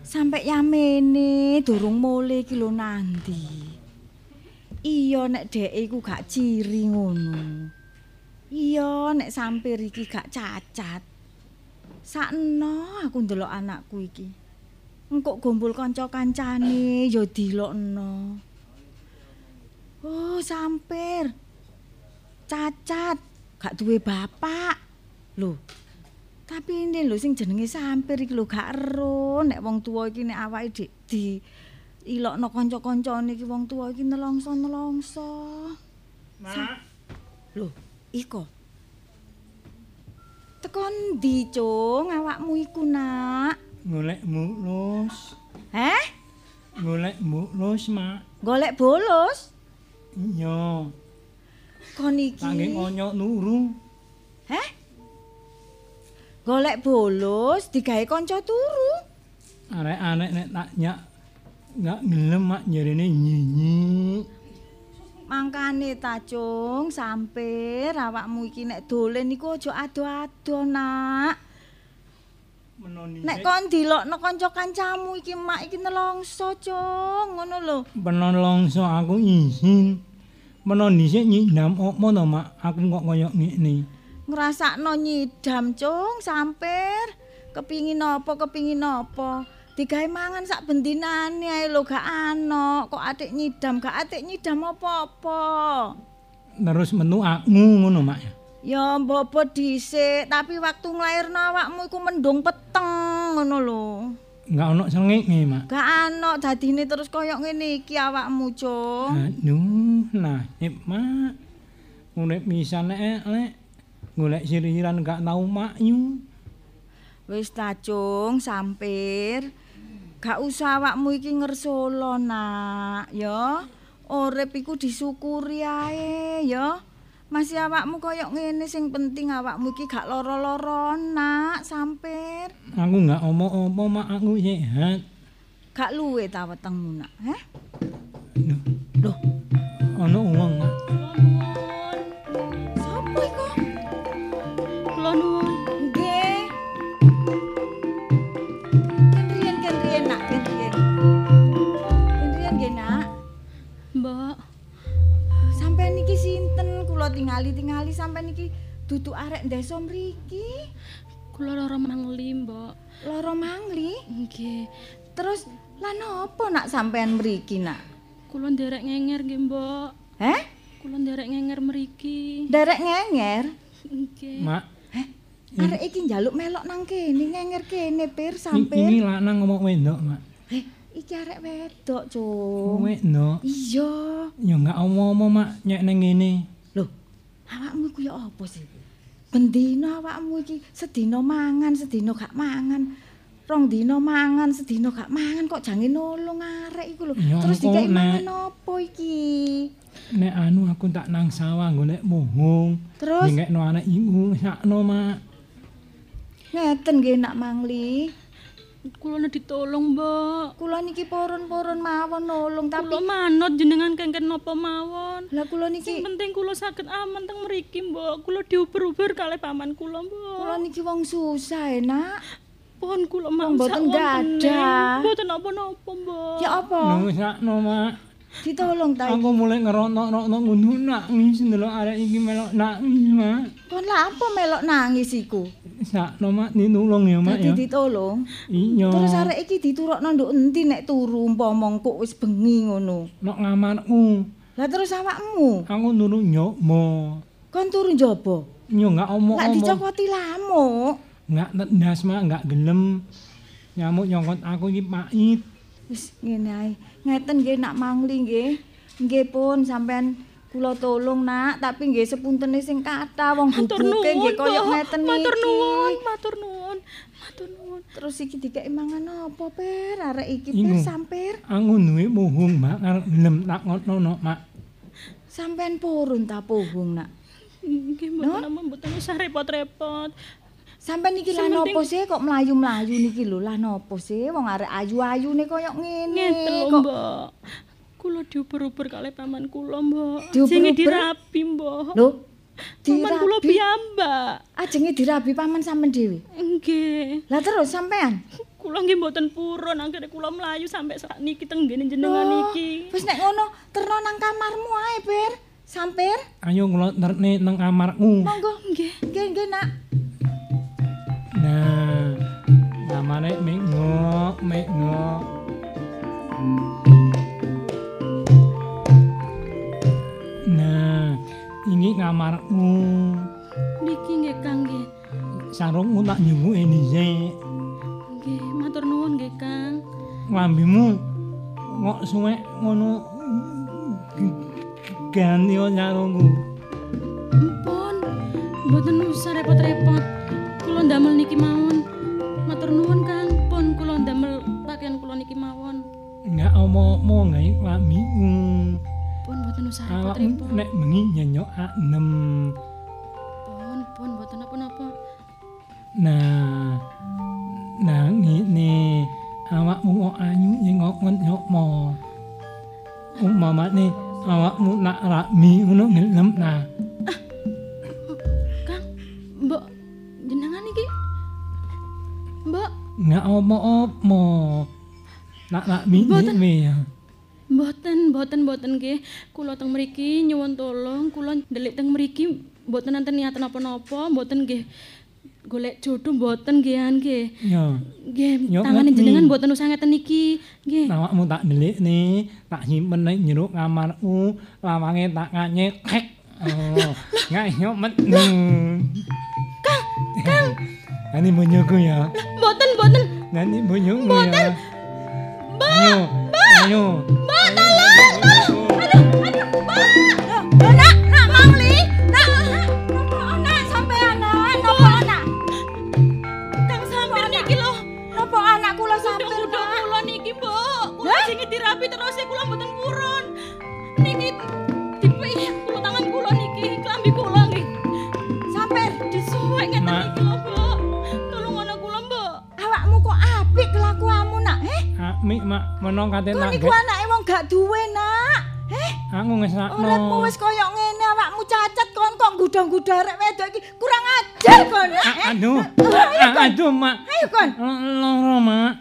Sampai yamene durung mule iki lho Nandi. Iya nek dhek iku gak ciri ngono. Iya nek sampir iki gak cacat. Sakno aku ndelok anakku iki. Engkok gombol kanca kancane ya dilokno. Oh, sampir. cacat, gak duwe bapak. Lho. Tapi ini lho sing jenenge sampir iki lho gak ero nek wong tuwa iki nek awake dik di ilokno kanca-kancane iki wong tuwa iki nelongso-nelongso. Mak. Lho, iko. Tekon ndi, Cung, awakmu iku, Nak? Golek mulus. Heh? Golek mulus, Mak. Golek bolos? Iya. Kon iki. Kangge ngonyok nuru. Heh? Golek bolos digawe kanca turu. Arek-arek nek tak nyak nggak ngelem mak jarene nyinyi. Mangkane ta, Cung, sampir awakmu iki nek dolen iku aja ado-ado, Nak. Menoni. Nek kon dilokno kanca kancamu iki mak iki nelongso, Cung, ngono lho. Benon longso aku izin. Menon dhisik nyidam opo to mak aku kok koyo ngene. Ngrasakno nyidam, Cung, sampir. Kepingin apa, kepingin apa? Digawe mangan sak bendinane ae lho gak ana. Kok atik nyidam, gak atik nyidam apa-apa. Terus menu aku ngono mak. Ya mbobo dhisik, tapi waktu nglairno awakmu iku mendung peteng ngono lho. Enggak ono sengenge mak. Gak ana dadine terus koyok ngene iki awakmu, Cung. Aduh, nasib mak. Urip pisan nek elek. Golek siriran gak tau makyu. Wis ta, Cung, sampir. Gak usah awakmu iki ngersolo, Nak, ya. Urip iku disyukuri ae, ya. Masih awakmu koyok ngene sing penting awakmu iki gak lara-lara, Nak, sampir. Aku enggak omong-omong mak aku sehat. Gak luwe ta wetengmu, Nak, heh? Loh. Ono uang mak. Kula tingali-tingali sampeyan niki dudu arek desa mriki. kula lara mangli, Mbak. Loro mangli. Nggih. Terus lan apa nak sampeyan mriki nak? Kula nderek ngenger nggih, Mbak. Heh? Kula nderek ngenger mriki. Derek ngenger. Nggih. Mak, Arek iki njaluk melok nang kene, ngenger kene pir i- ini lanang ngomong wedok mak. Eh, iki arek wedok, Cung. Wedok. Iya. Ya enggak omong-omong mak nyek nang ngene. Awakmu iku ya apa sih? Bendina awakmu iki sedina mangan, sedina gak mangan. Rong dina mangan, sedina gak mangan kok jange nolong arek iku lho. Terus Nek? mangan apa iki? Nek anu aku tak nang sawah golek mohong. Terus? Nyengekno anak iku sakno mak. Ngeten nggih nak mangli. Kula ditolong, Mbok. Kula niki purun-purun mawon nolong tapi Kula manut jenengan kengken napa mawon. Lah kula niki Sing penting kula saged aman teng mriki, Mbok. Kula diuber-uber kalih paman kula, Mbok. kula niki wong susah enak. pun kula mangsa mboten gadah. Mboten apa-apa, Mbok. Ya apa? Nang sakno, Mak. Ditolong ta. Aku mulai ngeronok-ronok ngono nangis ndelok arek iki melok nangis, Mak. Kon lah apa melok nangis iku? Sakno, Mak, ditulung ya, Mak Dadi ya. ditolong. Iya. Terus arek iki diturukno nduk endi nek turu umpama kok wis bengi ngono. Nok ngamarku. Lah terus awakmu, Aku nuru nyokmo. kon turu njaba. Nyo enggak omong-omong. dicokoti lamuk. Enggak tendas, Mak, enggak gelem. Nyamuk nyongkot aku iki pait. Wis ngene ae. Ngeten nggih nak mangli nggih. Nggih pun sampean kula tolong nak, tapi nggih sepuntene sing kathah wong nuwun, nggih Mbok. ngeten niki. Matur nuwun, matur nuwun. Matur nuwun. Terus iki dikeki mangan apa, Per? Arek iki. Per sampir. Aku duwe muhung, Mak, arep gelem tak ngotno, Mak. Sampean purun ta pohong, nak? Nggih, mboten mboten usah repot-repot. Sampean iki lah penting- sih kok mlayu-mlayu niki lho, lah nopo sih wong arek ayu-ayune koyo ngene. Ngeten lho, kok. Mbok. Kula diuber-uber kalih paman kula, Mbok. Sing dirapi, Mbok. Lho, Paman kula dirabi. piyambak. Ajenge dirabi paman sampean dhewe. Nggih. Lah terus sampean? Kula nggih mboten purun, akhire kula mlayu sampai sak niki teng ngene jenengan Loh, iki. Wis nek ngono terno nang kamarmu ae, Per. Sampir. Ayo ngeloterne nang kamarku. Monggo. Nggih. Nggih, nggih, Nak. Nah, namane Minggo, Minggo. Nah, ini kamarmu. Niki nggih Kang nggih. Sarungmu tak nyuwuke dhisik. Nggih, matur nuwun nggih Kang. Lambimu kok suwek ngono ganti sarungku. Ampun. Mboten usah repot-repot. Kula ndamel niki mawon. Matur nuwun Kang. Pun kula ndamel pakaian kula niki mawon. Enggak omong-omong gawe lambimu. Pun mboten usah repot-repot. nek bengi nyenyok anem. Pun pun mboten napa-napa. Nah, nah ngene awakmu kok ayu nyengok nyokmo. Umpamane awakmu nak rami ngono ngelem nah. Kang, Mbok jenengan iki Mbok, Enggak opo-opo. Nak rami Mboten. dhewe ya. mboten, mboten, mboten nggih. Kula teng mriki nyuwun tolong, kula ndelik teng mriki mboten nanten niatan napa-napa, mboten nggih golek jodoh mboten nggih nggih. Ya. Nggih, tangane ngerti. jenengan mboten usah ngeten iki. Nggih. Awakmu tak delikne, tak simpen ning jero kamarku, lawange tak nganyek. Oh, enggak nyok metnu. Kang, Kang. Ani bunyiku ya. Mboten, mboten. Nanti bunyiku Mboten. ya. Ayo, ayo. Mbak, tolong, tolong. Aduh, aduh, Mbak. Loh, nak, nak mangli. Nak, nopo anak sampean, nak? Nopo anak? Kang sampir niki lho. Nopo anak kula sampir, Udah Nak? kula niki, Mbok. Kula sing dirapi terus e kula mboten mak menong kate Kok tak niku anake wong gak duwe, nak? Eh? Aku ngesakno. Uripmu wis koyo ngene awakmu cacat kon kok gudang-gudang arek wedok iki kurang ajar kon. Aduh. Aduh, Mak. Ayo kon. Loro, Mak.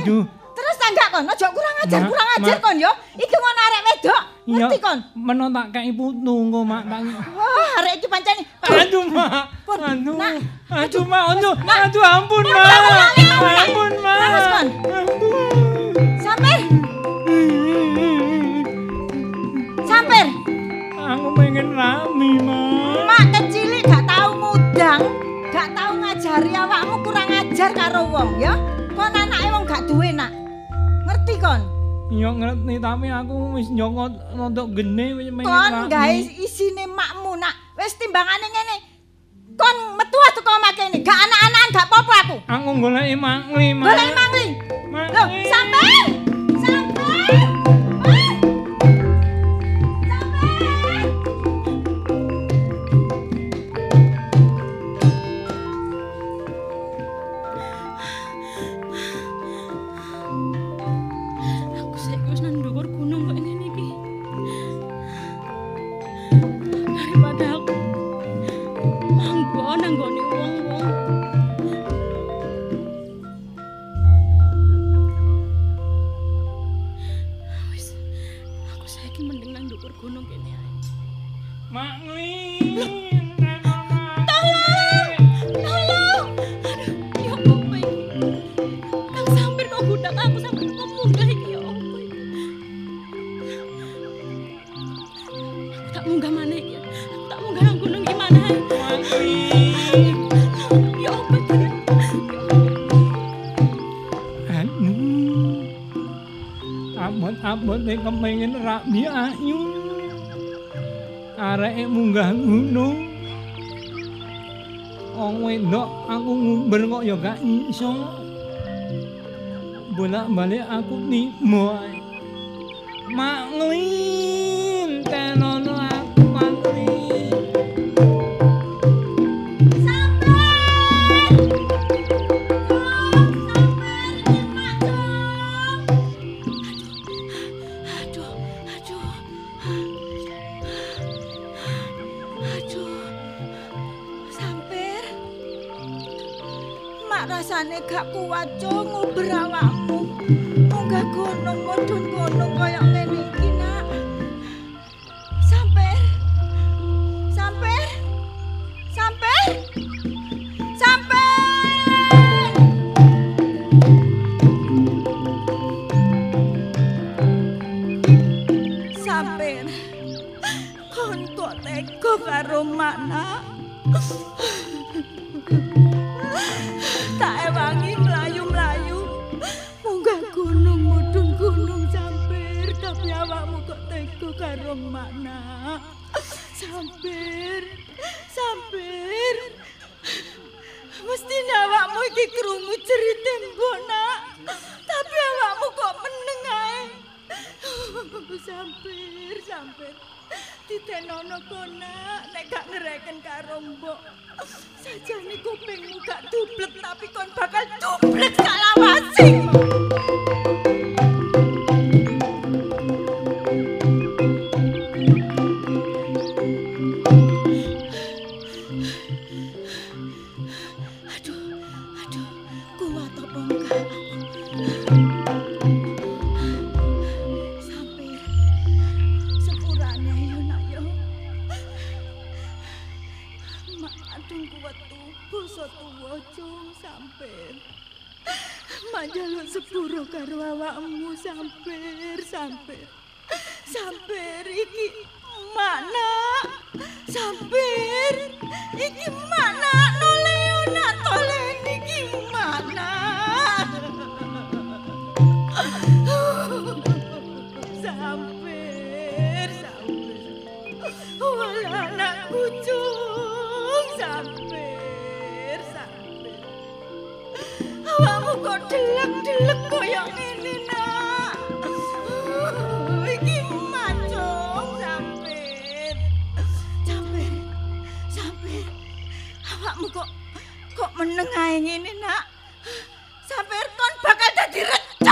Aduh. Terus tanggak kon, aja kurang ajar, kurang ajar kon yo. Iki ngono arek wedok. Ngerti kon? Menon tak kei putu engko, Mak. Tak Wah, arek iki pancen Aduh, Mak. Aduh. nak. Aduh, Mak. Aduh. Aduh, ampun, Pun, Mak. Ampun, Mak. Kon. Sampir. Sampir. Aku pengen rami, Mak. Mak kecilik gak tau mudang, gak tau ngajari awakmu kurang ajar karo wong ya. Kon anake wong gak duwe nak. Ngerti kon? Yo ngerti tapi aku wis nyokot rodok gene wis pengen Kon gawe isine makmu nak. Wis timbangane ngene. Kon metu ah teko omah kene. Gak anak-anakan gak apa-apa aku. Aku goleki mangli, Mak. Golek mangli. Loh, sampai. anake munggah gunung. Wong wedok aku ngumber kok ya gak iso. Bolak-balik aku nimo. Mak ngli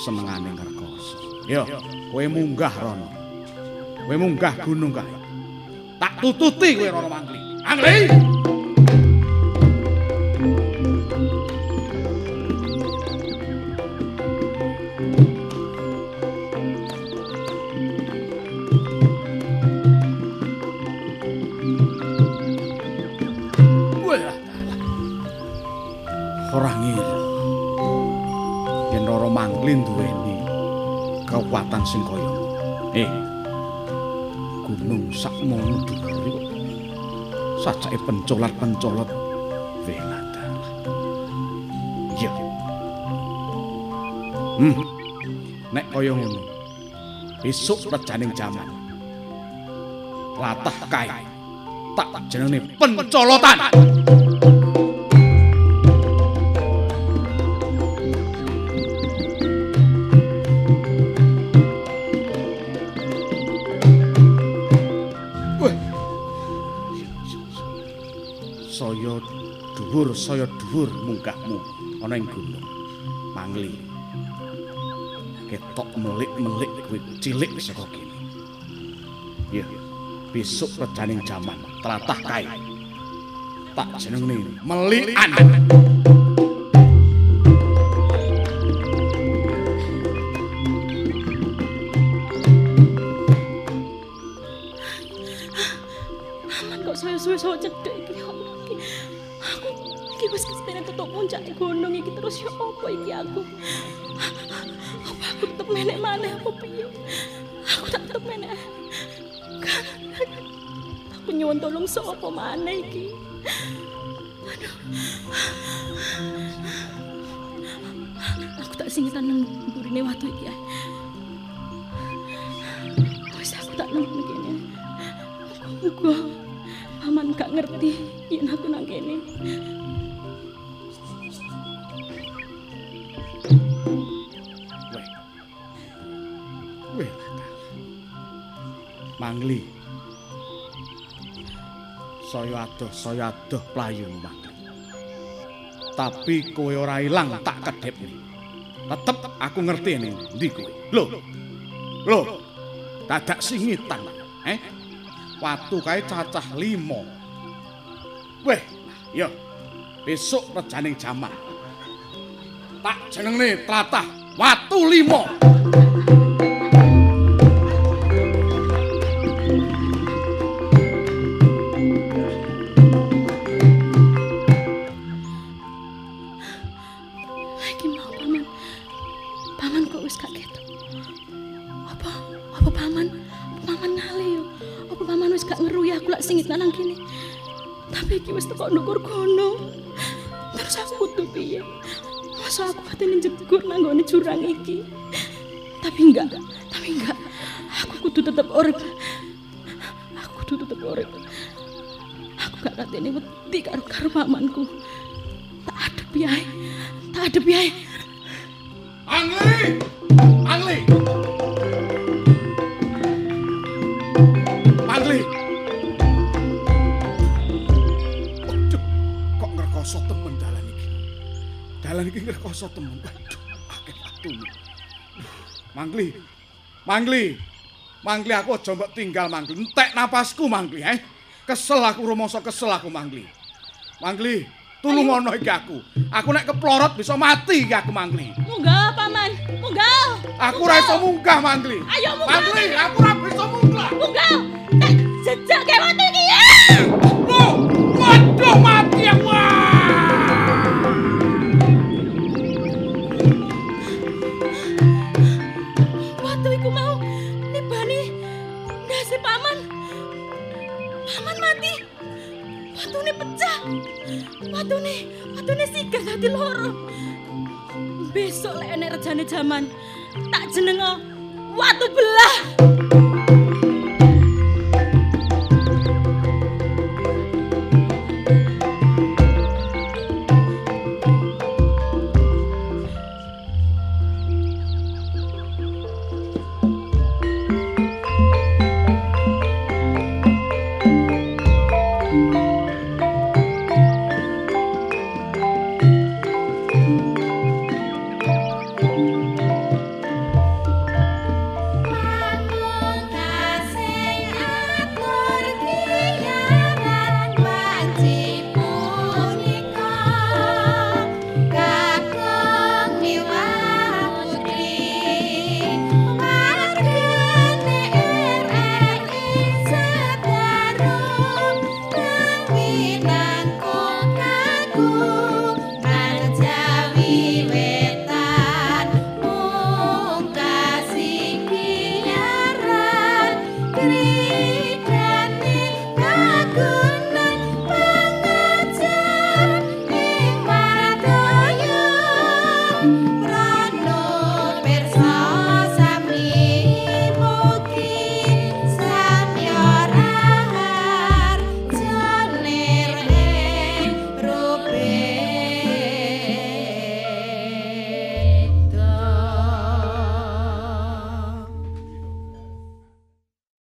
semengane ngrekoso. Yo, kowe munggah rono. Kowe munggah gunung kae. Tak tututi kowe rono mangli. Angli. angli. Sajake pencolat-pencolot weladalah. Iya. Hmm. Nek kaya ngono. Besok rejaning jaman. Latah kae. Tak jenenge pencolotan. Saya dhuwur munggahmu ana ing gunung. Mangli. Ketok melik-melik kowe cilik saka kene. Ya, besok rejaning jaman tlatah kae. Tak jenenge melikan. Aku? Apa aku tetep menek maneh apa piye? Aku tak tetep menek. Aku nyuwun tolong sapa maneh iki? Aduh. Aku tak singitan nang burine watu iki. ae. Wis aku tak nang kene. Muga paman gak ngerti yen aku nang kene. Pangli. Saya adoh, saya adoh playung Pak. Tapi kowe ora ilang tak kedepne. Tetep aku ngerti ning ndi kowe? Lho. Lho. Dadak singitan, eh? Watu kae cacah 5. Weh, yo. Besok rejaning jamaah. Tak jenenge tratah Watu 5. Nang kene? Tapi iki wis teko ndukur gunung. Terus aku kudu piye? Masa aku patene jegur nang gone jurang iki? Tapi enggak, tapi enggak. Aku kudu tetep urip. Aku kudu tetep urip. Aku gak katene wedi karo karo pamanku. Tak adepi ae. Tak adepi ae. Angli! Ngerkoso temen. Waduh, akeh watune. Mangli. Mangli. Mangli aku aja mbok tinggal Mangli. Entek napasku Mangli, eh. Kesel aku rumangsa kesel aku Mangli. Mangli, tulung ono iki aku. Aku nek keplorot bisa mati iki aku Mangli. Munggah, paman. Munggah. Aku ora iso munggah Mangli. Ayo munggah. Mangli, aku ora bisa munggah. Munggah. Eh, jejak watu iki. Waduh, mati aku. Mati. Watune pecah. Watune, watune sikil dadi loro. Besok lek enek rejane jaman, tak jenengo watu belah.